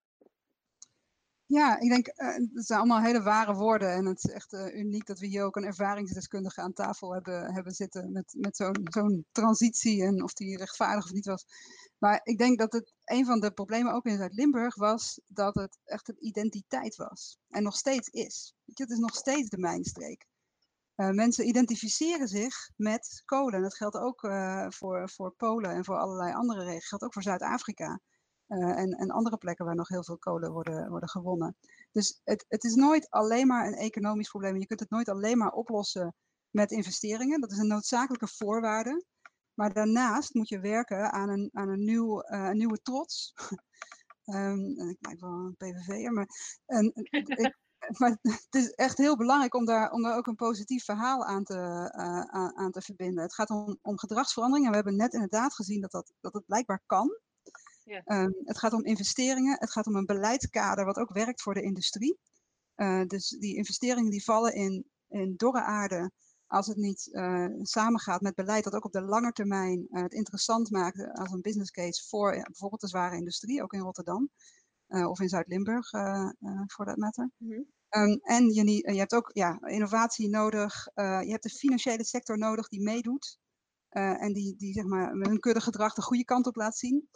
Ja, ik denk, uh, het zijn allemaal hele ware woorden. En het is echt uh, uniek dat we hier ook een ervaringsdeskundige aan tafel hebben, hebben zitten met, met zo'n zo'n transitie en of die rechtvaardig of niet was. Maar ik denk dat het een van de problemen ook in Zuid-Limburg was dat het echt een identiteit was. En nog steeds is. Je, het is nog steeds de mijnstreek. Uh, mensen identificeren zich met kolen. Dat geldt ook voor, voor Polen en voor allerlei andere regio's. Dat geldt ook voor Zuid-Afrika. Uh, en, en andere plekken waar nog heel veel kolen worden, worden gewonnen. Dus het, het is nooit alleen maar een economisch probleem. Je kunt het nooit alleen maar oplossen met investeringen. Dat is een noodzakelijke voorwaarde. Maar daarnaast moet je werken aan een, aan een, nieuw, een nieuwe trots. um, ik lijk wel een PVV'er, maar, en, ik, het is echt heel belangrijk om daar, om ook een positief verhaal aan te, aan, aan, te verbinden. Het gaat om, om gedragsverandering en we hebben net inderdaad gezien dat, dat, dat het blijkbaar kan. Ja. Um, het gaat om investeringen, het gaat om een beleidskader wat ook werkt voor de industrie. Uh, dus die investeringen die vallen in, in dorre aarde, als het niet uh, samengaat met beleid dat ook op de lange termijn uh, het interessant maakt als een business case voor bijvoorbeeld de zware industrie, ook in Rotterdam of in Zuid-Limburg voor dat matter. Mm -hmm. um, en je, je, hebt ook ja, innovatie nodig, je hebt de financiële sector nodig die meedoet en die, die zeg maar, met hun kudde gedrag de goede kant op laat zien.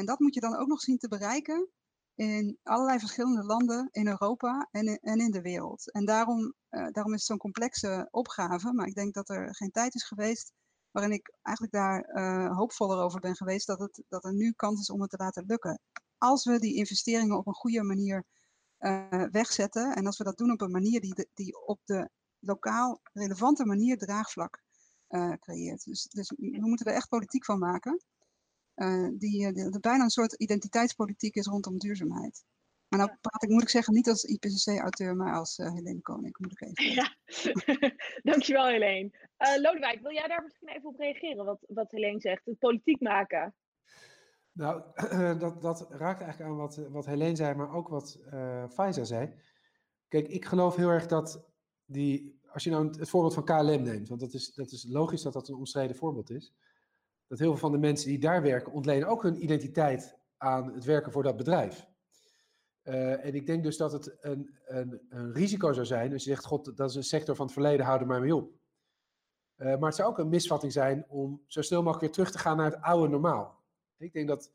En dat moet je dan ook nog zien te bereiken in allerlei verschillende landen in Europa en in, en in de wereld. En daarom, uh, daarom is het zo'n complexe opgave. Maar ik denk dat er geen tijd is geweest waarin ik eigenlijk daar uh, hoopvoller over ben geweest dat, het, dat er nu kans is om het te laten lukken. Als we die investeringen op een goede manier uh, wegzetten en als we dat doen op een manier die, die op de lokaal relevante manier draagvlak creëert. Dus, dus we moeten er echt politiek van maken. Uh, die, die, bijna een soort identiteitspolitiek is rondom duurzaamheid. Maar nou praat ik, moet ik zeggen, niet als IPCC-auteur, maar als uh, Helene Koning, moet ik even Ja, dankjewel Helene. Uh, Lodewijk, wil jij daar misschien even op reageren, wat, wat Helene zegt, het politiek maken? Nou, dat, dat raakt eigenlijk aan wat, wat Helene zei, maar ook wat uh, Faiza zei. Kijk, ik geloof heel erg dat die, als je nou het voorbeeld van KLM neemt, want dat is, dat is logisch dat dat een omstreden voorbeeld is, dat heel veel van de mensen die daar werken ontlenen ook hun identiteit aan het werken voor dat bedrijf. Uh, en ik denk dus dat het een, een, een, risico zou zijn als je zegt, god, dat is een sector van het verleden, hou er maar mee op. Uh, maar het zou ook een misvatting zijn om zo snel mogelijk weer terug te gaan naar het oude normaal. Ik denk dat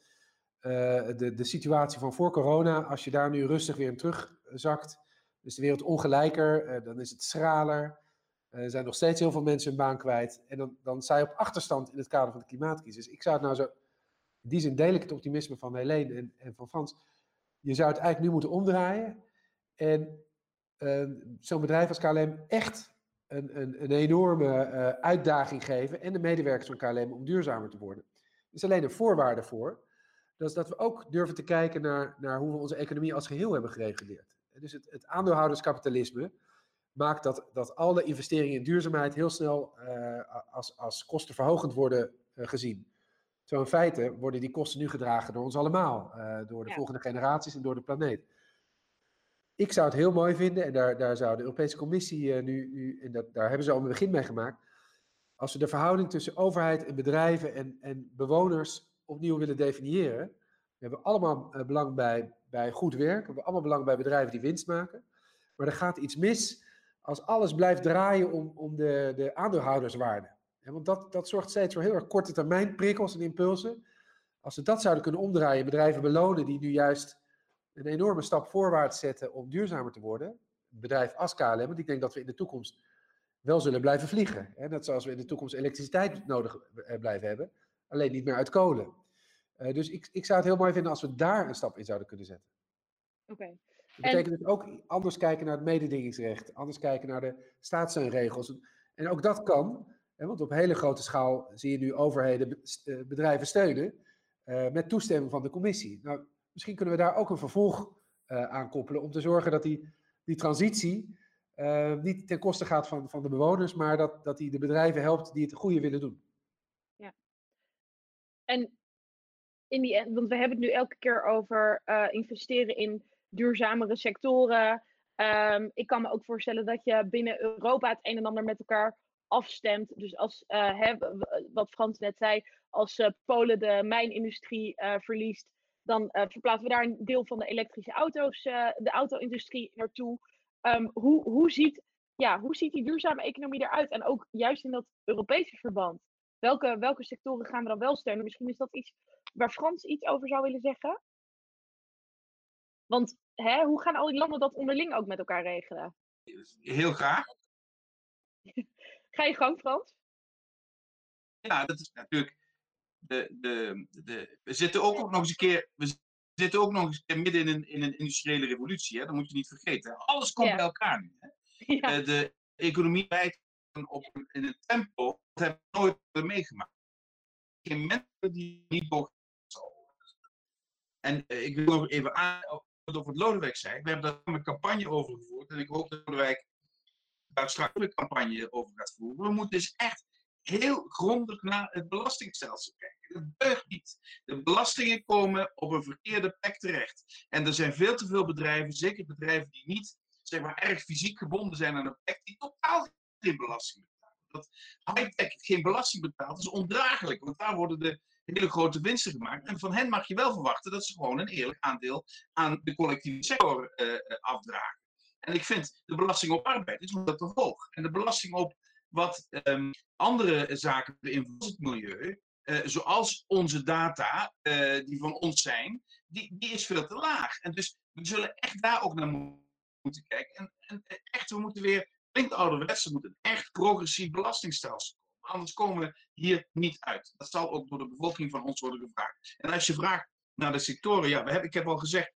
uh, de, de situatie van voor corona, als je daar nu rustig weer in terugzakt, is de wereld ongelijker, dan is het schraler. Er zijn nog steeds heel veel mensen hun baan kwijt. En dan, dan op achterstand in het kader van de klimaatcrisis. Ik zou het nou zo, in die zin deel ik het optimisme van Helene en, en van Frans je zou het eigenlijk nu moeten omdraaien en uh, zo'n bedrijf als KLM echt een, een, een enorme uh, uitdaging geven en de medewerkers van KLM om duurzamer te worden. Er is alleen een voorwaarde voor. Dat is dat we ook durven te kijken naar, naar hoe we onze economie als geheel hebben gereguleerd. Dus het, het aandeelhouderskapitalisme maakt dat, dat alle investeringen in duurzaamheid heel snel uh, als, als kostenverhogend worden gezien. Zo in feite worden die kosten nu gedragen door ons allemaal, uh, door de ja. volgende generaties en door de planeet. Ik zou het heel mooi vinden, en daar, daar zou de Europese Commissie nu, nu en dat, daar hebben ze al een begin mee gemaakt, als we de verhouding tussen overheid en bedrijven en, en bewoners opnieuw willen definiëren. We hebben allemaal belang bij, bij goed werk, we hebben allemaal belang bij bedrijven die winst maken. Maar er gaat iets mis als alles blijft draaien om, om de, de aandeelhouderswaarde. Want dat, dat zorgt steeds voor heel erg korte termijn prikkels en impulsen. Als we dat zouden kunnen omdraaien, bedrijven belonen die nu juist een enorme stap voorwaarts zetten om duurzamer te worden. Bedrijf als KLM, want ik denk dat we in de toekomst wel zullen blijven vliegen. Hè? Net zoals we in de toekomst elektriciteit nodig blijven hebben, alleen niet meer uit kolen. Uh, dus ik, ik zou het heel mooi vinden als we daar een stap in zouden kunnen zetten. Oké. Dat betekent en... dus ook anders kijken naar het mededingingsrecht, anders kijken naar de staatssteunregels. En ook dat kan, want op hele grote schaal zie je nu overheden bedrijven steunen uh, met toestemming van de commissie. Nou, misschien kunnen we daar ook een vervolg uh, aan koppelen om te zorgen dat die, die transitie uh, niet ten koste gaat van, van de bewoners, maar dat, dat die de bedrijven helpt die het goede willen doen. Ja. En in die, want we hebben het nu elke keer over investeren in duurzamere sectoren. Um, ik kan me ook voorstellen dat je binnen Europa het een en ander met elkaar afstemt. Dus als, hè, wat Frans net zei, als uh, Polen de mijnindustrie uh, verliest, dan verplaatsen we daar een deel van de elektrische auto's, de auto-industrie naartoe. Um, hoe, hoe, ziet, ja, hoe ziet die duurzame economie eruit? En ook juist in dat Europese verband. Welke, welke sectoren gaan we dan wel steunen? Misschien is dat iets waar Frans iets over zou willen zeggen. Want hè, hoe gaan al die landen dat onderling ook met elkaar regelen? Heel graag. Ga je gang, Frans? Ja, dat is natuurlijk. De, de, de, we zitten ook nog eens een keer. We zitten ook nog eens een keer midden in een, in een industriële revolutie. Hè? Dat moet je niet vergeten. Alles komt ja. bij elkaar nu. Hè? Ja. Uh, de economie wijkt op in een tempo. Dat hebben we nooit meegemaakt. Geen mensen die niet mogen. En uh, ik wil nog even aan over het Lodewijk zei. We hebben daar een campagne over gevoerd. En ik hoop dat Lodewijk daar straks een campagne over gaat voeren. We moeten dus echt heel grondig naar het belastingstelsel kijken. Dat deugt niet. De belastingen komen op een verkeerde plek terecht. En er zijn veel te veel bedrijven, zeker bedrijven die niet zeg maar, erg fysiek gebonden zijn aan een plek, die totaal geen belasting betalen. Dat high-tech geen belasting betaalt, is ondraaglijk, want daar worden de hele grote winsten gemaakt. En van hen mag je wel verwachten dat ze gewoon een eerlijk aandeel aan de collectieve sector uh, afdragen. En ik vind de belasting op arbeid is omdat te hoog. En de belasting op wat um, andere zaken beïnvloeden het milieu, uh, zoals onze data, die van ons zijn, die, die is veel te laag. En dus we zullen echt daar ook naar moeten kijken. En, en echt, we moeten weer, klinkt ouderwets, we moeten een echt progressief belastingstelsel. Anders komen we hier niet uit. Dat zal ook door de bevolking van ons worden gevraagd. En als je vraagt naar de sectoren, ja, we ik heb al gezegd,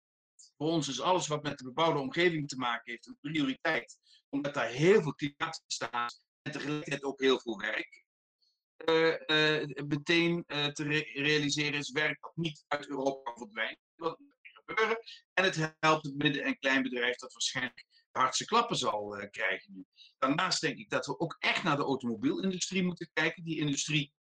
voor ons is alles wat met de bebouwde omgeving te maken heeft een prioriteit. Omdat daar heel veel klimaat staat en tegelijkertijd ook heel veel werk. Uh, uh, meteen uh, te re realiseren is werk dat niet uit Europa verdwijnt. Wat gebeuren. En het helpt het midden- en kleinbedrijf dat waarschijnlijk de hardste klappen zal krijgen nu. Daarnaast denk ik dat we ook echt naar de automobielindustrie moeten kijken. Die industrie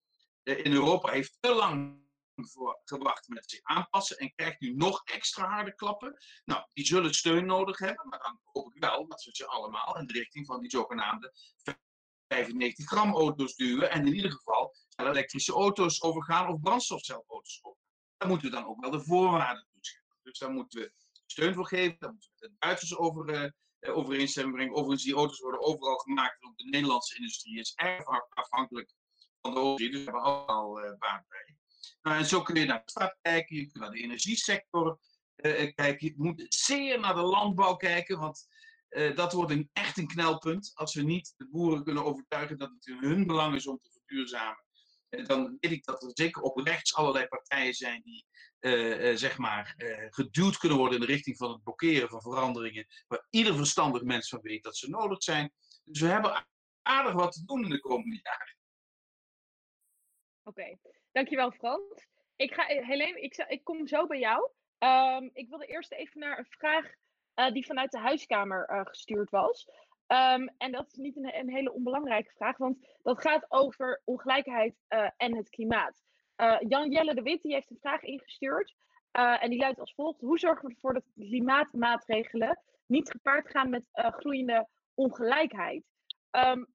in Europa heeft te lang voor gewacht met zich aanpassen en krijgt nu nog extra harde klappen. Nou, die zullen steun nodig hebben, maar dan hoop ik wel dat we ze allemaal in de richting van die zogenaamde 95 gram auto's duwen en in ieder geval elektrische auto's overgaan of brandstofcelauto's overgaan. Daar moeten we dan ook wel de voorwaarden toeschrijven. Dus daar moeten we steun voor geven, daar moeten we de Duitsers over, uh, overeenstemming brengen. Overigens, die auto's worden overal gemaakt, want de Nederlandse industrie is erg afhankelijk van de olie, dus daar hebben we allemaal uh, baat bij. Nou, en zo kun je naar de stad kijken, je kunt naar de energiesector uh, kijken, je moet zeer naar de landbouw kijken, want dat wordt een, echt een knelpunt. Als we niet de boeren kunnen overtuigen dat het in hun belang is om te verduurzamen, dan weet ik dat er zeker op rechts allerlei partijen zijn die uh, zeg maar geduwd kunnen worden in de richting van het blokkeren van veranderingen, waar ieder verstandig mens van weet dat ze nodig zijn. Dus we hebben aardig wat te doen in de komende jaren. Oké, dankjewel Frans. Ik ga, Helene, ik, ik kom zo bij jou. Um, ik wilde eerst even naar een vraag die vanuit de huiskamer gestuurd was. Um, en dat is niet een, een, hele onbelangrijke vraag, want dat gaat over ongelijkheid uh, en het klimaat. Jan Jelle de Wit die heeft een vraag ingestuurd en die luidt als volgt. Hoe zorgen we ervoor dat klimaatmaatregelen niet gepaard gaan met groeiende ongelijkheid? Um,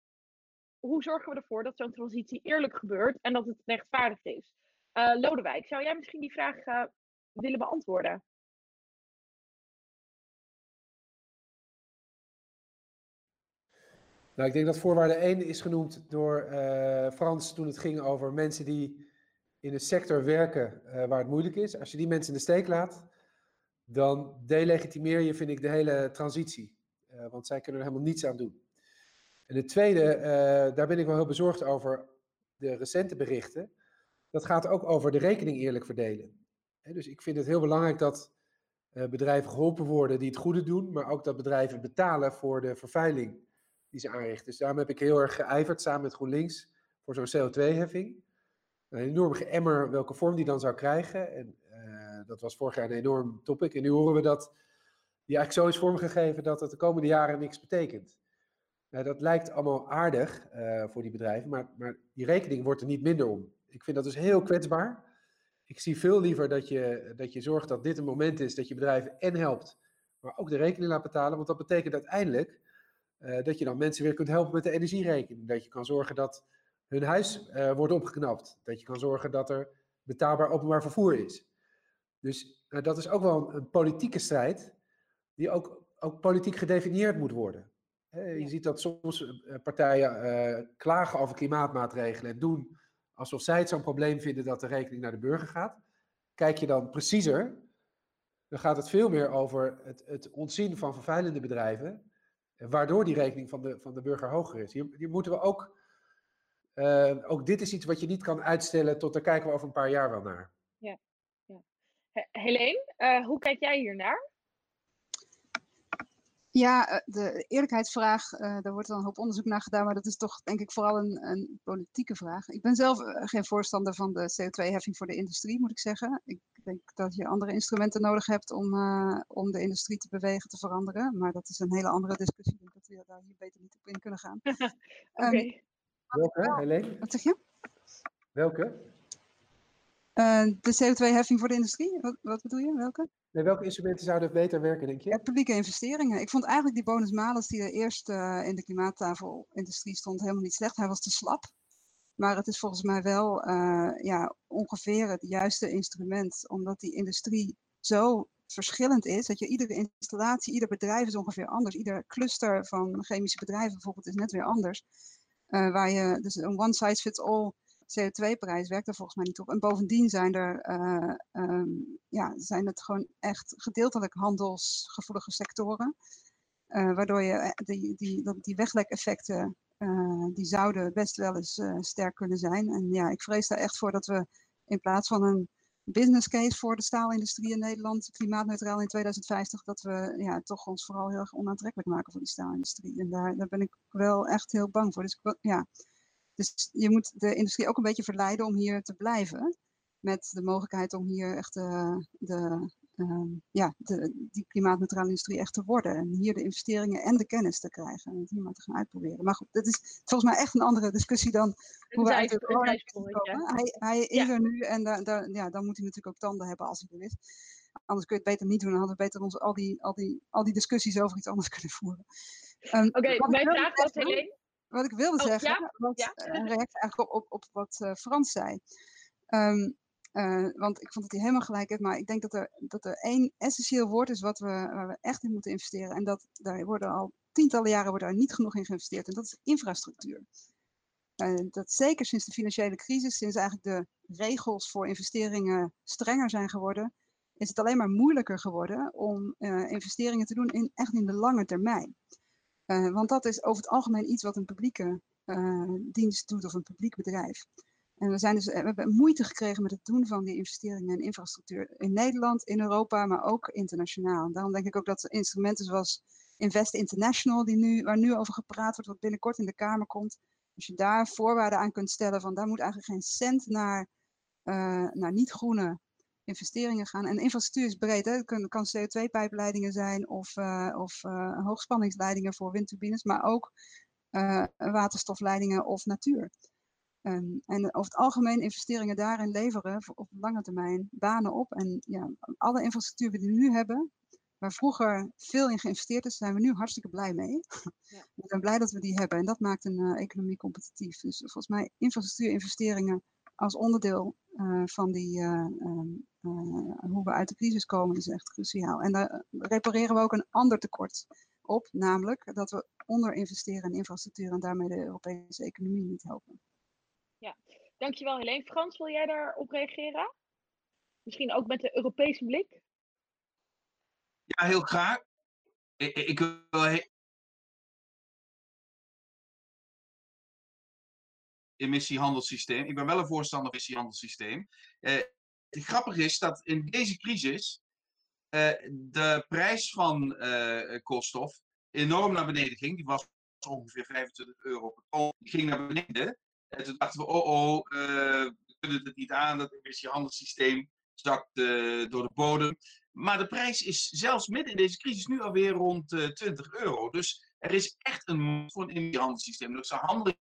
hoe zorgen we ervoor dat zo'n transitie eerlijk gebeurt en dat het rechtvaardig is? Lodewijk, zou jij misschien die vraag willen beantwoorden? Nou, ik denk dat voorwaarde 1 is genoemd door uh, Frans toen het ging over mensen die in een sector werken uh, waar het moeilijk is. Als je die mensen in de steek laat, dan delegitimeer je, vind ik, de hele transitie. Uh, want zij kunnen er helemaal niets aan doen. En het tweede, daar ben ik wel heel bezorgd over, de recente berichten. Dat gaat ook over de rekening eerlijk verdelen. Dus ik vind het heel belangrijk dat bedrijven geholpen worden die het goede doen, maar ook dat bedrijven betalen voor de vervuiling die ze aanrichten. Dus daarom heb ik heel erg geijverd samen met GroenLinks voor zo'n CO2-heffing. Een enorme emmer welke vorm die dan zou krijgen. En uh, dat was vorig jaar een enorm topic. En nu horen we dat die eigenlijk zo is vormgegeven dat het de komende jaren niks betekent. Nou, dat lijkt allemaal aardig uh, voor die bedrijven, maar, maar die rekening wordt er niet minder om. Ik vind dat dus heel kwetsbaar. Ik zie veel liever dat je, dat je zorgt dat dit een moment is dat je bedrijven en helpt, maar ook de rekening laat betalen. Want dat betekent uiteindelijk uh, dat je dan mensen weer kunt helpen met de energierekening. Dat je kan zorgen dat hun huis uh, wordt opgeknapt. Dat je kan zorgen dat er betaalbaar openbaar vervoer is. Dus uh, dat is ook wel een, een, politieke strijd, die ook, ook politiek gedefinieerd moet worden. je ja. ziet dat soms partijen klagen over klimaatmaatregelen en doen alsof zij het zo'n probleem vinden dat de rekening naar de burger gaat. Kijk je dan preciezer, dan gaat het veel meer over het, het ontzien van vervuilende bedrijven waardoor die rekening van de, van de burger hoger is. Hier, moeten we ook, uh, ook dit is iets wat je niet kan uitstellen tot daar kijken we over een paar jaar wel naar. Ja, ja. Helene, uh, hoe kijk jij hier naar? Ja, de eerlijkheidsvraag, uh, daar wordt dan een hoop onderzoek naar gedaan, maar dat is toch denk ik vooral een, een politieke vraag. Ik ben zelf geen voorstander van de CO2-heffing voor de industrie, moet ik zeggen. Ik denk dat je andere instrumenten nodig hebt om, uh, om de industrie te bewegen, te veranderen. Maar dat is een hele andere discussie. Ik denk dat we daar hier beter niet op in kunnen gaan. Oké. Okay. Um, Welke, Helene? Wat zeg je? Welke? Uh, de CO2-heffing voor de industrie? Wat, wat bedoel je? Welke? Nee, welke instrumenten zouden beter werken, denk je? Publieke investeringen. Ik vond eigenlijk die bonus-malus die er eerst uh, in de klimaattafel-industrie stond helemaal niet slecht. Hij was te slap. Maar het is volgens mij wel uh, ja, ongeveer het juiste instrument, omdat die industrie zo verschillend is, dat je iedere installatie, ieder bedrijf is ongeveer anders. Ieder cluster van chemische bedrijven bijvoorbeeld is net weer anders. Uh, waar je dus een one size fits all CO2-prijs werkt er volgens mij niet op. En bovendien zijn er, uh, um, ja, zijn het gewoon echt gedeeltelijk handelsgevoelige sectoren. Uh, waardoor je die, die, die weglekeffecten, die zouden best wel eens sterk kunnen zijn. En ja, ik vrees daar echt voor dat we in plaats van een business case voor de staalindustrie in Nederland, klimaatneutraal in 2050, dat we ja, toch ons vooral heel erg onaantrekkelijk maken voor die staalindustrie. En daar, daar ben ik wel echt heel bang voor. Dus, ja. Dus je moet de industrie ook een beetje verleiden om hier te blijven. Met de mogelijkheid om hier echt de, de, uh, ja, de, die klimaatneutrale industrie echt te worden. En hier de investeringen en de kennis te krijgen. En het hier maar te gaan uitproberen. Maar goed, dat is volgens mij echt een andere discussie dan hoe we uit de corona komen. Hij, hij is er nu en ja, dan moet hij natuurlijk ook tanden hebben als hij er is. Anders kun je het beter niet doen. Dan hadden we beter ons al die, al die, al die discussies over iets anders kunnen voeren. Um, Oké, okay, mijn vraag was Helene. Wat ik wilde oh, zeggen, ja? was ja? een reactie eigenlijk op, op, op wat uh, Frans zei. Um, uh, want ik vond dat hij helemaal gelijk heeft. Maar ik denk dat er, dat er één essentieel woord is wat we, waar we echt in moeten investeren. En dat, daar worden al tientallen jaren wordt daar niet genoeg in geïnvesteerd. En dat is infrastructuur. Uh, dat zeker sinds de financiële crisis, sinds eigenlijk de regels voor investeringen strenger zijn geworden, is het alleen maar moeilijker geworden om uh, investeringen te doen in echt in de lange termijn. Want dat is over het algemeen iets wat een publieke dienst doet of een publiek bedrijf. En we, zijn dus, we hebben moeite gekregen met het doen van die investeringen in infrastructuur in Nederland, in Europa, maar ook internationaal. Daarom denk ik ook dat instrumenten zoals Invest International, die nu, waar nu over gepraat wordt, wat binnenkort in de Kamer komt, als je daar voorwaarden aan kunt stellen van daar moet eigenlijk geen cent naar, naar niet-groene investeringen gaan. En infrastructuur is breed. Hè? Het kan, kan CO2-pijpleidingen zijn of, uh, of uh, hoogspanningsleidingen voor windturbines, maar ook waterstofleidingen of natuur. Um, en over het algemeen investeringen daarin leveren op lange termijn banen op. En ja, alle infrastructuur die we nu hebben, waar vroeger veel in geïnvesteerd is, zijn we nu hartstikke blij mee. Ja. we zijn blij dat we die hebben en dat maakt een uh, economie competitief. Dus volgens mij infrastructuurinvesteringen als onderdeel uh, van die, uh, hoe we uit de crisis komen is echt cruciaal. En daar repareren we ook een ander tekort op, namelijk dat we onderinvesteren in infrastructuur en daarmee de Europese economie niet helpen. Ja, dankjewel Helene. Frans, wil jij daarop reageren? Misschien ook met de Europese blik? Ja, heel graag. Ik, ik wil he emissiehandelssysteem. Ik ben wel een voorstander van emissiehandelssysteem. Uh, het grappige is dat in deze crisis uh, de prijs van uh, koolstof enorm naar beneden ging. Die was ongeveer 25 euro per ton. Die ging naar beneden. En toen dachten we, oh oh, uh, we kunnen het niet aan, dat emissiehandelssysteem zakt door de bodem. Maar de prijs is zelfs midden in deze crisis nu alweer rond uh, eh, 20 euro. Dus er is echt een voor een emissiehandelssysteem. Dus daar handel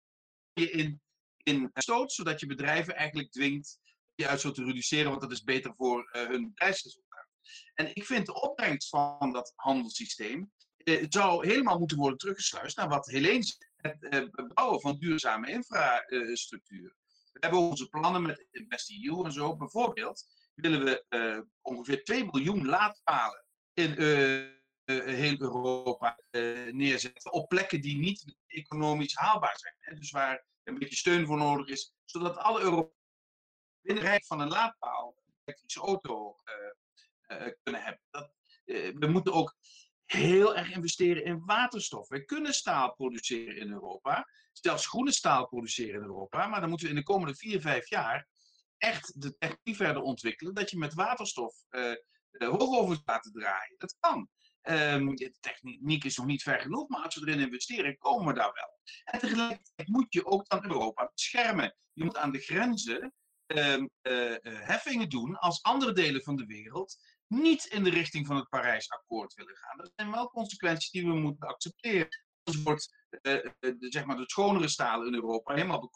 je in, in stoot, zodat je bedrijven eigenlijk dwingt uitstoot te reduceren, want dat is beter voor hun prijsresultaat. En ik vind de opbrengst van dat handelssysteem het zou helemaal moeten worden teruggesluist naar wat Helene het eh, bouwen van duurzame infrastructuur. We hebben onze plannen met InvestEU en zo. Bijvoorbeeld willen we ongeveer 2 miljoen laadpalen in heel Europa neerzetten. Op plekken die niet economisch haalbaar zijn. Hè? Dus waar een beetje steun voor nodig is. Zodat alle Europeanen binnen van een laadpaal een elektrische auto kunnen hebben. Dat, we moeten ook heel erg investeren in waterstof. We kunnen staal produceren in Europa, zelfs groene staal produceren in Europa, maar dan moeten we in de komende vier, vijf jaar echt de techniek verder ontwikkelen dat je met waterstof uh, uh, laten draaien. Dat kan. Um, de techniek is nog niet ver genoeg, maar als we erin investeren, komen we daar wel. En tegelijkertijd moet je ook dan Europa beschermen. Je moet aan de grenzen um, uh, heffingen doen als andere delen van de wereld niet in de richting van het Parijsakkoord willen gaan. Dat zijn wel consequenties die we moeten accepteren. Anders wordt uh, de, zeg maar de schonere stalen in Europa helemaal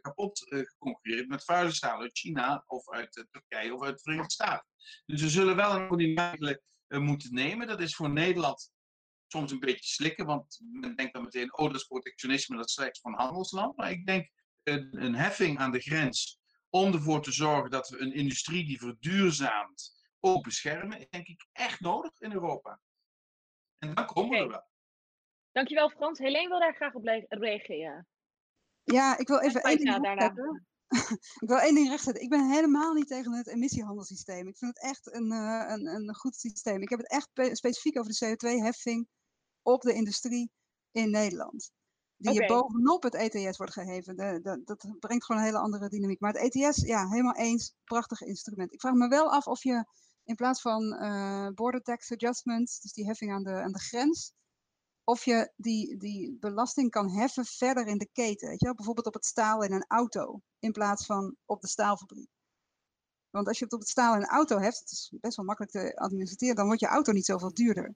kapot uh, geconcurreerd met vuile stalen uit China of uit Turkije of uit de Verenigde Staten. Dus we zullen wel een maatregelen moeten nemen. Dat is voor Nederland soms een beetje slikken, want men denkt dan meteen, oh dat is protectionisme, dat is slechts van handelsland. Maar ik denk een heffing aan de grens om ervoor te zorgen dat we een industrie die verduurzaamt, ook beschermen, is denk ik echt nodig in Europa. En dan komen we er wel. Dankjewel Frans. Helene wil daar graag op reageren. Ja, ik wil even één ding zeggen. ik wil één ding rechtzetten. Ik ben helemaal niet tegen het emissiehandelssysteem. Ik vind het echt een, uh, een, een goed systeem. Ik heb het echt specifiek over de CO2-heffing op de industrie in Nederland. Die okay. je bovenop het ETS wordt geheven. De, de, dat brengt gewoon een hele andere dynamiek. Maar het ETS, ja, helemaal eens. Prachtig instrument. Ik vraag me wel af of je in plaats van uh, border tax adjustments, dus die heffing aan de, aan de grens, of je die, die belasting kan heffen verder in de keten. Weet je wel? Bijvoorbeeld op het staal in een auto, in plaats van op de staalfabriek. Want als je het op het staal in een auto heft, het is best wel makkelijk te administreren, dan wordt je auto niet zoveel duurder.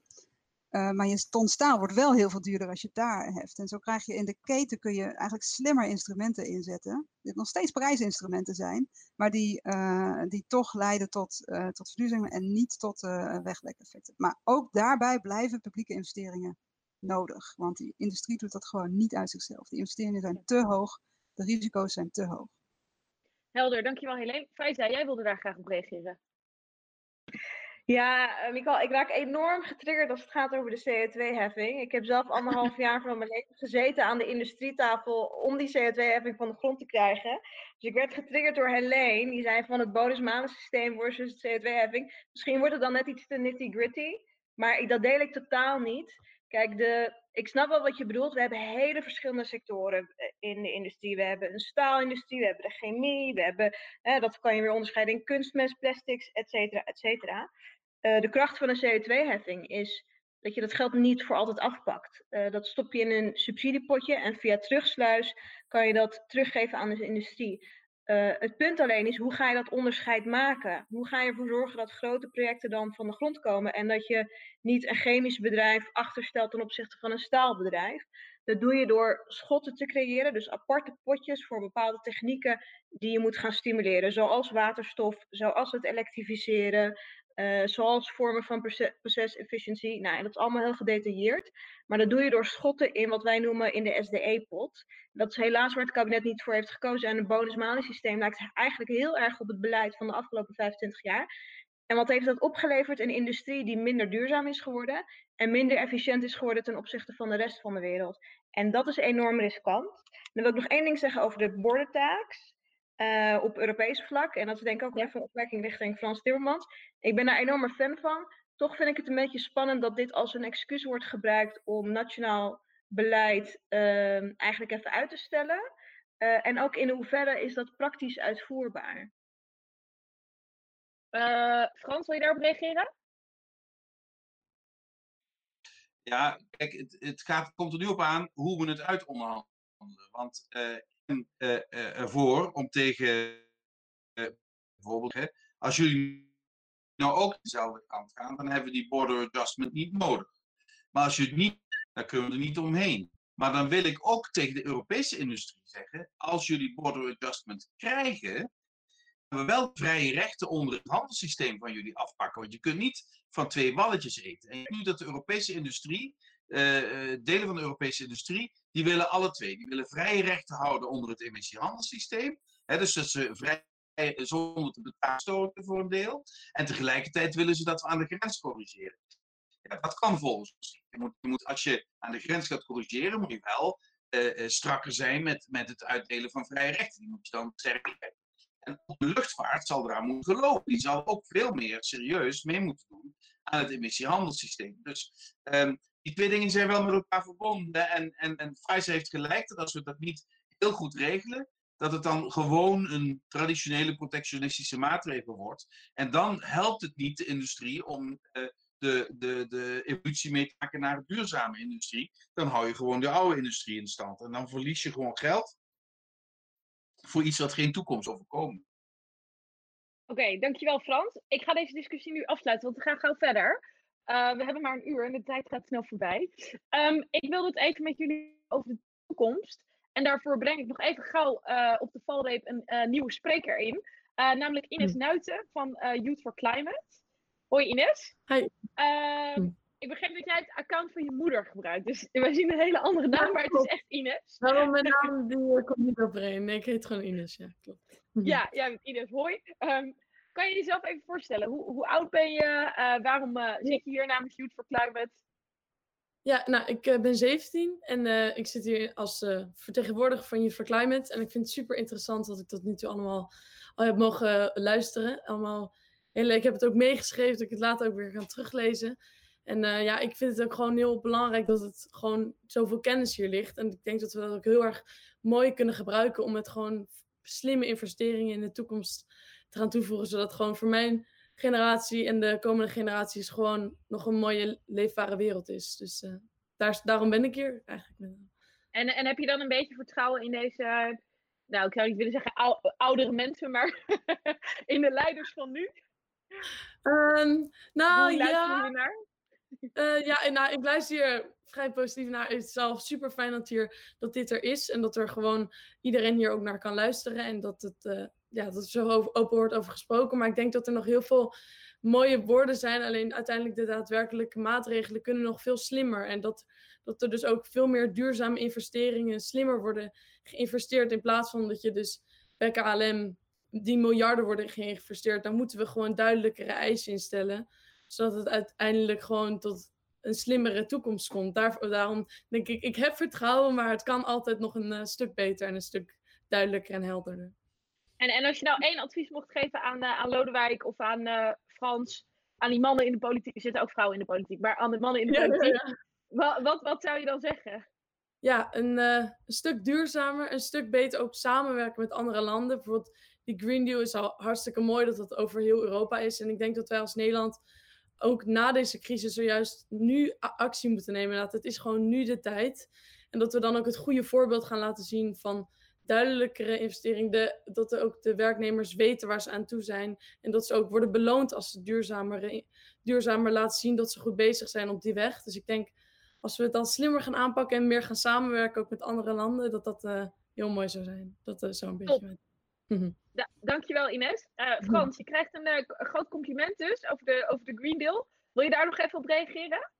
Uh, maar je ton staal wordt wel heel veel duurder als je het daar heft. En zo krijg je in de keten kun je eigenlijk slimmer instrumenten inzetten. Dit nog steeds prijsinstrumenten zijn, maar die, uh, die toch leiden tot, uh, tot verduurzaming en niet tot weglekeffecten. Maar ook daarbij blijven publieke investeringen nodig. Want die industrie doet dat gewoon niet uit zichzelf. Die investeringen zijn te hoog, de risico's zijn te hoog. Helder, dankjewel Helene. Faiza, jij wilde daar graag op reageren. Ja, uh, Mikael, ik raak enorm getriggerd als het gaat over de CO2-heffing. Ik heb zelf anderhalf jaar van mijn leven gezeten aan de industrietafel om die CO2-heffing van de grond te krijgen. Dus ik werd getriggerd door Helene, die zei van het bonus systeem versus CO2-heffing. Misschien wordt het dan net iets te nitty-gritty, maar dat deel ik totaal niet. Kijk, de, ik snap wel wat je bedoelt. We hebben hele verschillende sectoren eh, in de industrie. We hebben een staalindustrie, we hebben de chemie, we hebben, dat kan je weer onderscheiden in kunstmest, plastics, et cetera, et cetera. Uh, de kracht van een CO2-heffing is dat je dat geld niet voor altijd afpakt. Uh, dat stop je in een subsidiepotje en via terugsluis kan je dat teruggeven aan de industrie. Uh, het punt alleen is, hoe ga je dat onderscheid maken? Hoe ga je ervoor zorgen dat grote projecten dan van de grond komen en dat je niet een chemisch bedrijf achterstelt ten opzichte van een staalbedrijf? Dat doe je door schotten te creëren, dus aparte potjes voor bepaalde technieken die je moet gaan stimuleren, zoals waterstof, zoals het elektrificeren, uh, zoals vormen van procesefficiëntie. Nou, en dat is allemaal heel gedetailleerd. Maar dat doe je door schotten in wat wij noemen in de SDE-pot. Dat is helaas waar het kabinet niet voor heeft gekozen. En het bonus-malus-systeem lijkt eigenlijk heel erg op het beleid van de afgelopen 25 jaar. En wat heeft dat opgeleverd? Een industrie die minder duurzaam is geworden en minder efficiënt is geworden ten opzichte van de rest van de wereld. En dat is enorm riskant. Dan wil ik nog één ding zeggen over de border tax. Uh, op Europees vlak. En dat is denk ik ook even een opmerking richting Frans Timmermans. Ik ben daar enorm fan van. Toch vind ik het een beetje spannend dat dit als een excuus wordt gebruikt om nationaal beleid uh, eigenlijk even uit te stellen. Uh, en ook in hoeverre is dat praktisch uitvoerbaar? Frans, wil je daarop reageren? Ja, kijk, het, het gaat, komt er nu op aan hoe we het uitonderhandelen. Want uh, ervoor om tegen bijvoorbeeld, hè, als jullie nou ook dezelfde kant gaan, dan hebben we die border adjustment niet nodig. Maar als je het niet, dan kunnen we er niet omheen. Maar dan wil ik ook tegen de Europese industrie zeggen, als jullie border adjustment krijgen, we wel vrije rechten onder het handelssysteem van jullie afpakken. Want je kunt niet van twee balletjes eten. En nu dat de Europese industrie, delen van de Europese industrie, die willen alle twee. Die willen vrije rechten houden onder het emissiehandelssysteem. Hè, dus dat ze vrij zonder te betalen voor een deel. En tegelijkertijd willen ze dat we aan de grens corrigeren. Ja, dat kan volgens ons je moet, je moet, Als je aan de grens gaat corrigeren, moet je wel uh, strakker zijn met, met het uitdelen van vrije rechten. Die moet je dan sterker En de luchtvaart zal eraan moeten geloven. Die zal ook veel meer serieus mee moeten doen aan het emissiehandelssysteem. Dus um, die twee dingen zijn wel met elkaar verbonden. En, en, en Pfizer heeft gelijk dat als we dat niet heel goed regelen, dat het dan gewoon een traditionele protectionistische maatregel wordt. En dan helpt het niet de industrie om uh, de, de, de evolutie mee te maken naar een duurzame industrie. Dan hou je gewoon de oude industrie in stand. En dan verlies je gewoon geld voor iets wat geen toekomst overkomt. Oké, dankjewel Frans. Ik ga deze discussie nu afsluiten, want we gaan gauw verder. Uh, we hebben maar een uur en de tijd gaat snel voorbij. Um, ik wilde het even met jullie over de toekomst. En daarvoor breng ik nog even gauw uh, op de valreep een uh, nieuwe spreker in. namelijk Ines hm. Nuiten van Youth for Climate. Hoi Ines. Hi. Ehm, hm. Ik begrijp dat jij het account van je moeder gebruikt. Dus we zien een hele andere naam, maar het is echt Ines. Waarom mijn naam die komt niet overeen. Nee, ik heet gewoon Ines, ja, klopt. Ja, jij bent Ines. Hoi. Um, kan je jezelf even voorstellen? Hoe, hoe oud ben je? Uh, waarom uh, zit je hier namens Youth for Climate? Ja, nou, ik uh, ben 17 en ik zit hier als vertegenwoordiger van Youth for Climate. En ik vind het super interessant dat ik tot nu toe allemaal al heb mogen luisteren. Allemaal heel. Ik heb het ook meegeschreven, dat ik het later ook weer kan teruglezen. En ja, ik vind het ook gewoon heel belangrijk dat het gewoon zoveel kennis hier ligt. En ik denk dat we dat ook heel erg mooi kunnen gebruiken om het gewoon slimme investeringen in de toekomst te gaan toevoegen. Zodat gewoon voor mijn generatie en de komende generaties gewoon nog een mooie leefbare wereld is. Dus uh, daar, daarom ben ik hier eigenlijk. En, en heb je dan een beetje vertrouwen in deze, nou ik zou niet willen zeggen ou, oudere mensen, maar in de leiders van nu? Um, nou ja. Uh, ja, en, nou, ik luister hier vrij positief naar. Het is zelf super fijn dat, hier, dat dit er is. En dat er gewoon iedereen hier ook naar kan luisteren. En dat het uh, ja, dat er zo open wordt over gesproken. Maar ik denk dat er nog heel veel mooie woorden zijn. Alleen uiteindelijk de daadwerkelijke maatregelen kunnen nog veel slimmer. En dat, dat er dus ook veel meer duurzame investeringen slimmer worden geïnvesteerd. In plaats van dat je dus bij KLM die miljarden worden geïnvesteerd. Dan moeten we gewoon duidelijkere eisen instellen. Zodat het uiteindelijk gewoon tot een slimmere toekomst komt. Daar, daarom denk ik, ik heb vertrouwen, maar het kan altijd nog een uh, stuk beter en een stuk duidelijker en helderder. En, en als je nou één advies mocht geven aan, uh, aan Lodewijk of aan uh, Frans, aan die mannen in de politiek, er zitten ook vrouwen in de politiek, maar aan de mannen in de politiek, ja, ja. Wat, wat, wat, zou je dan zeggen? Ja, een, een, stuk duurzamer, een stuk beter ook samenwerken met andere landen. Bijvoorbeeld die Green Deal is al hartstikke mooi dat dat over heel Europa is. En ik denk dat wij als Nederland ook na deze crisis zojuist nu actie moeten nemen. Dat het is gewoon nu de tijd. En dat we dan ook het goede voorbeeld gaan laten zien van duidelijkere investering. De, dat er ook de werknemers weten waar ze aan toe zijn. En dat ze ook worden beloond als ze duurzamer, duurzamer laten zien dat ze goed bezig zijn op die weg. Dus ik denk, als we het dan slimmer gaan aanpakken en meer gaan samenwerken ook met andere landen, dat dat uh, heel mooi zou zijn. Dat is uh, zo'n beetje. Ja, dankjewel Ines. Uh, Frans, je krijgt een, een groot compliment dus over de, over de Green Deal. Wil je daar nog even op reageren?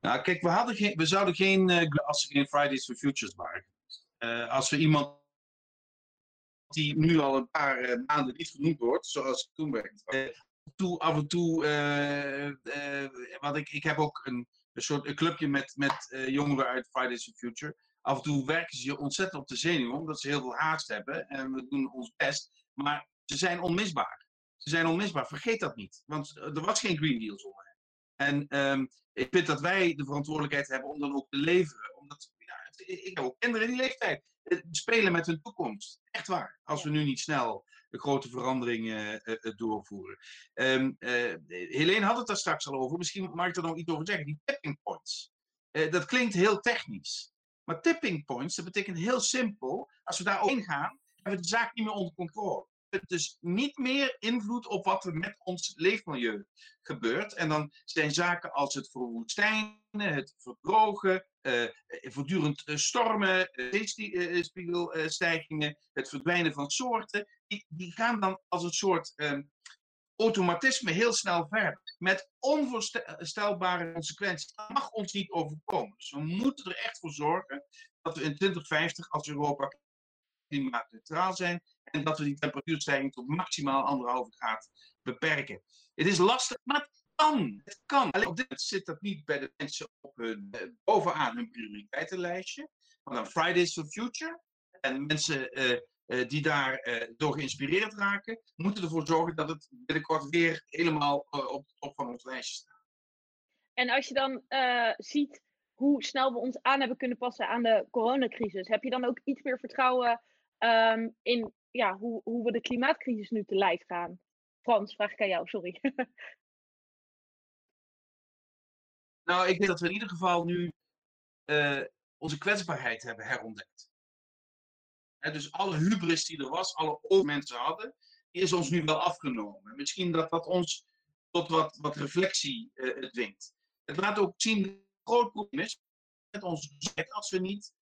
Nou, kijk, we, hadden geen, we zouden geen, uh, als er geen Fridays for Futures waren. Uh, als we iemand die nu al een paar uh, maanden niet genoemd wordt, zoals toen werkt. toe, af en toe, want ik, ik heb ook een, een soort een clubje met, met jongeren uit Fridays for Future. Af en toe werken ze hier ontzettend op de zenuwen, omdat ze heel veel haast hebben. En we doen ons best. Maar ze zijn onmisbaar. Ze zijn onmisbaar. Vergeet dat niet. Want er was geen Green Deal zonder hen. En um, ik vind dat wij de verantwoordelijkheid hebben om dan ook te leveren. Omdat, ja, ik heb ook kinderen in die leeftijd. Spelen met hun toekomst. Echt waar. Als we nu niet snel de grote veranderingen uh, uh, doorvoeren. Um, uh, Helene had het daar straks al over. Misschien mag ik er nog iets over zeggen. Die tipping points. dat klinkt heel technisch. Maar tipping points, dat betekent heel simpel. Als we daar gaan, hebben we de zaak niet meer onder controle dus niet meer invloed op wat er met ons leefmilieu gebeurt. En dan zijn zaken als het verwoestijnen, het verdrogen, uh, voortdurend stormen, zeespiegelstijgingen, het verdwijnen van soorten, die, die gaan dan als een soort uh, automatisme heel snel verder. Met onvoorstelbare consequenties. Dat mag ons niet overkomen. Dus we moeten er echt voor zorgen dat we in 2050 als Europa klimaatneutraal zijn en dat we die temperatuurstijging tot maximaal anderhalve graad beperken. Het is lastig, maar het kan. Het kan. Alleen op dit moment zit dat niet bij de mensen op hun, eh, bovenaan hun prioriteitenlijstje. Maar dan Fridays for Future. En mensen uh, die daar uh, door geïnspireerd raken, moeten ervoor zorgen dat het binnenkort weer helemaal op de top van ons lijstje staat. En als je dan ziet hoe snel we ons aan hebben kunnen passen aan de coronacrisis, heb je dan ook iets meer vertrouwen um, in ja, hoe, hoe we de klimaatcrisis nu te lijf gaan. Frans, vraag ik aan jou, sorry. nou, ik denk dat we in ieder geval nu uh, onze kwetsbaarheid hebben herontdekt. Dus alle hubris die er was, alle mensen hadden, is ons nu wel afgenomen. Misschien dat dat ons tot wat, wat reflectie uh, dwingt. Het laat ook zien dat het een groot probleem is met onze als we niet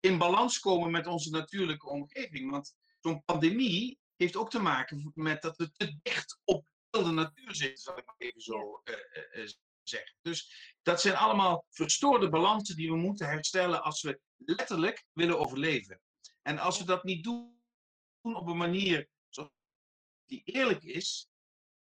in balans komen met onze natuurlijke omgeving. Want zo'n pandemie heeft ook te maken met dat we te dicht op de natuur zitten, zal ik maar even zo uh, uh, zeggen. Dus dat zijn allemaal verstoorde balansen die we moeten herstellen als we letterlijk willen overleven. En als we dat niet doen op een manier die eerlijk is,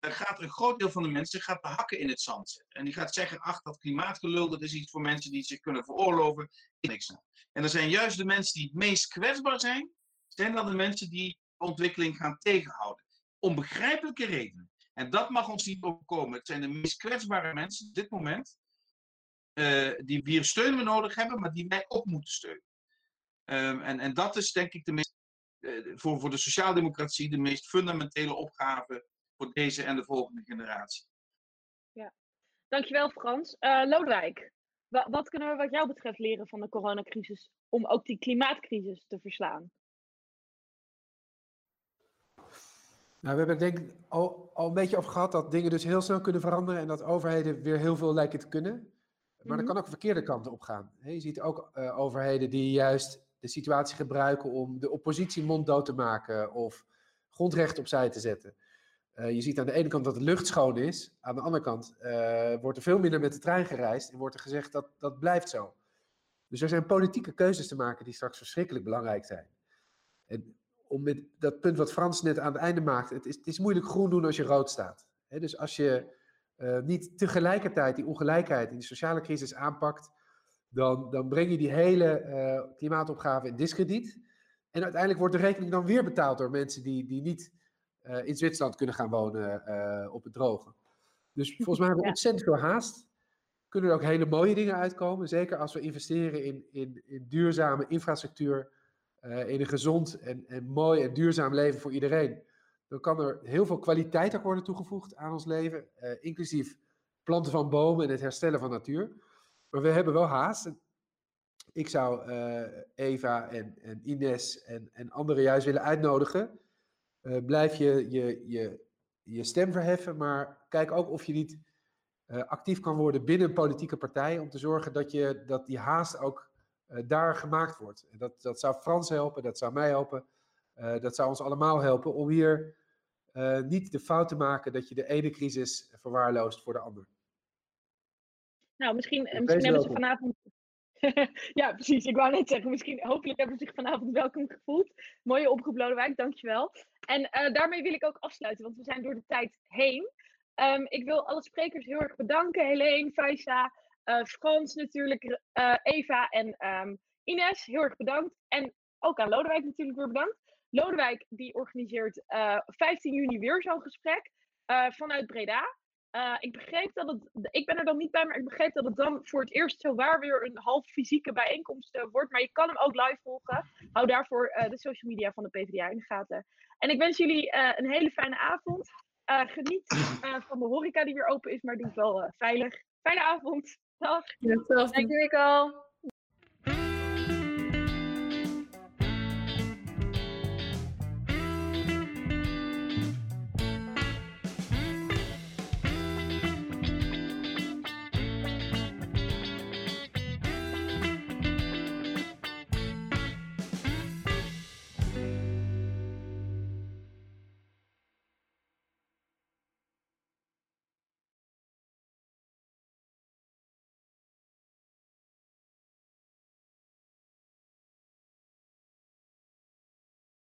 gaat een groot deel van de mensen gaat de hakken in het zand zetten. En die gaat zeggen, ach, dat klimaatgelul, dat is iets voor mensen die zich kunnen veroorloven. Niks. En er zijn juist de mensen die het meest kwetsbaar zijn, zijn dan de mensen die ontwikkeling gaan tegenhouden. Om begrijpelijke redenen. En dat mag ons niet overkomen. Het zijn de meest kwetsbare mensen op dit moment, uh, die hier steun we nodig hebben, maar die wij ook moeten steunen. Um, en, en dat is denk ik de meest, uh, voor, voor de sociaaldemocratie de meest fundamentele opgave voor deze en de volgende generatie. Ja, dankjewel Frans. Uh, Lodewijk, wat, wat kunnen we wat jou betreft leren van de coronacrisis om ook die klimaatcrisis te verslaan? Nou, we hebben denk ik al, al een beetje over gehad dat dingen dus heel snel kunnen veranderen en dat overheden weer heel veel lijken te kunnen. Maar mm -hmm. dat kan ook verkeerde kanten op gaan. Je ziet ook uh, overheden die juist de situatie gebruiken om de oppositie monddood te maken of grondrechten opzij te zetten. Uh, je ziet aan de ene kant dat de lucht schoon is, aan de andere kant uh, wordt er veel minder met de trein gereisd en wordt er gezegd dat dat blijft zo. Dus er zijn politieke keuzes te maken die straks verschrikkelijk belangrijk zijn. En om met dat punt wat Frans net aan het einde maakt, het is, het is moeilijk groen doen als je rood staat. Dus als je uh, niet tegelijkertijd die ongelijkheid in de sociale crisis aanpakt, dan, dan breng je die hele uh, klimaatopgave in discrediet. En uiteindelijk wordt de rekening dan weer betaald door mensen die, die niet uh, in Zwitserland kunnen gaan wonen uh, op het droge. Dus volgens mij hebben we ontzettend veel haast. Kunnen er ook hele mooie dingen uitkomen. Zeker als we investeren in, in, in duurzame infrastructuur. In een gezond en, en mooi en duurzaam leven voor iedereen. Dan kan er heel veel kwaliteit ook worden toegevoegd aan ons leven. inclusief planten van bomen en het herstellen van natuur. Maar we hebben wel haast. Ik zou Eva en, en Ines en, en anderen juist willen uitnodigen uh, blijf je, je, je je stem verheffen, maar kijk ook of je niet uh, actief kan worden binnen een politieke partij om te zorgen dat, je, dat die haast ook daar gemaakt wordt. En dat, dat zou Frans helpen, dat zou mij helpen, dat zou ons allemaal helpen om hier niet de fout te maken dat je de ene crisis verwaarloost voor de andere. Nou, misschien, misschien hebben ze vanavond ja, precies. Ik wou net zeggen, misschien, hopelijk hebben ze zich vanavond welkom gevoeld. Mooie oproep, Lodewijk, dankjewel. En uh, daarmee wil ik ook afsluiten, want we zijn door de tijd heen. Um, ik wil alle sprekers heel erg bedanken. Helene, Faisa, uh, Frans natuurlijk, uh, Eva en um, Ines, heel erg bedankt. En ook aan Lodewijk natuurlijk weer bedankt. Lodewijk die organiseert 15 juni weer zo'n gesprek vanuit Breda. Uh, ik begreep dat het, ik ben er dan niet bij, maar ik begreep dat het dan voor het eerst zo waar weer een half fysieke bijeenkomst uh, wordt. Maar je kan hem ook live volgen. Hou daarvoor uh, de social media van de PvdA in de gaten. En ik wens jullie een hele fijne avond. geniet van de horeca die weer open is, maar doe het wel veilig. Fijne avond. Dag. Dank je, Nicole.